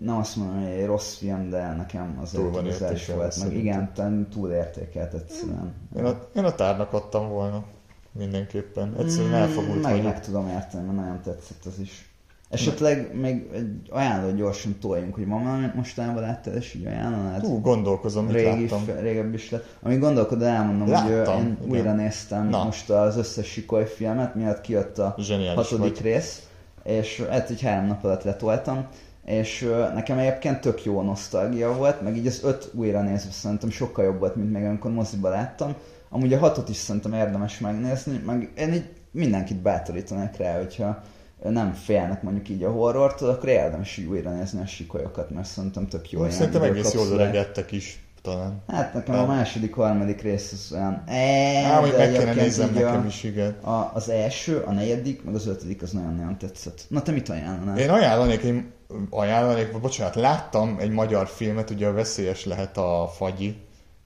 Nem azt mondom, hogy egy rossz film, de nekem az Túl van értékelve volt. Meg szerintem. igen, talán túl értékelt egyszerűen. Én a, én a tárnak adtam volna. Mindenképpen. Egyszerűen Mm, elfogult meg, vagyok. meg tudom érteni, mert nagyon tetszett az is. Esetleg még egy ajánló gyorsan toljunk, hogy valami mostanában láttál, és így ajánlanád? Hú, gondolkozom, mit Régi, láttam. f- régebb is lett. Ami gondolkodom, elmondom, hogy Láttam, én igen. újra néztem Na. most az összes Sikoly filmet, miatt kijött a Zseniális hatodik vagy. rész, és hát egy három nap alatt letoltam, és nekem egyébként tök jó nosztalgia volt, meg így az öt újra nézve szerintem sokkal jobb volt, mint még amikor moziba láttam. Amúgy a hatot is szerintem érdemes megnézni, meg én így mindenkit bátorítanék rá, hogyha nem félnek mondjuk így a horrortól, akkor érdemes így újra nézni a sikolyokat, mert szerintem tök jó. Szerintem egész jól öregedtek is. talán. Hát nekem a Nem. második, harmadik rész az olyan... Eee, Á, hogy meg kéne nézem a- nekem is, igen. A, az első, a negyedik, meg az ötödik az nagyon-nagyon tetszett. Na te mit ajánlanál? Én ajánlanék, én ajánlanék, bocsánat, láttam egy magyar filmet, ugye a veszélyes lehet a fagyi,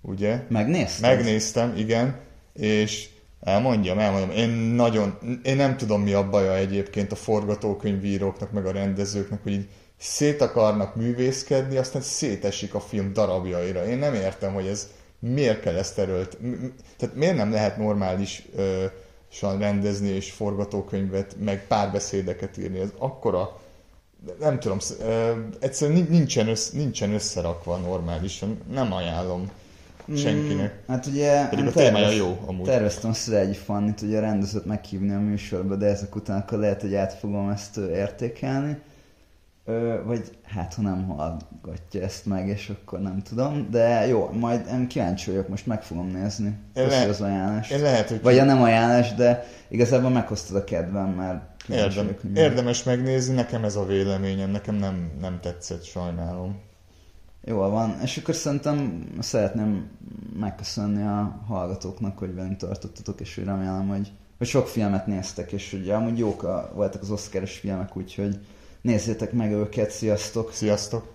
ugye? Megnézted? Megnéztem, igen, és elmondjam, elmondjam, én nagyon, én nem tudom mi a baja egyébként a forgatókönyvíróknak, meg a rendezőknek, hogy így szét akarnak művészkedni, aztán szétesik a film darabjaira. Én nem értem, hogy ez miért kell ezt erőlt, tehát miért nem lehet normális ö, san rendezni és forgatókönyvet, meg párbeszédeket írni. Ez akkora, nem tudom, egyszerűen nin- nincsen, össz, nincsen összerakva normálisan. Nem ajánlom senkinek. Mm, hát ugye Pedig én a témája tervez- jó, amúgy. Terveztem Szilágyi Fannit, ugye a rendezőt meghívni a műsorba, de ezek után akkor lehet, hogy át fogom ezt értékelni. Ö, vagy hát, ha nem hallgatja ezt meg, és akkor nem tudom. De jó, majd én kíváncsi vagyok, most meg fogom nézni. Köszi le- az ajánlást. Én lehet, hogy Vagy a nem ajánlás, de igazából meghoztad a kedvem, mert Érdem, vagyok, hogy mi- érdemes megnézni, nekem ez a véleményem, nekem nem, nem tetszett, sajnálom. Jól van, és akkor szerintem szeretném megköszönni a hallgatóknak, hogy velünk tartottatok, és hogy remélem, hogy, hogy sok filmet néztek, és hogy amúgy jók a, voltak az oszkáros filmek, úgyhogy nézzétek meg őket, sziasztok! Sziasztok!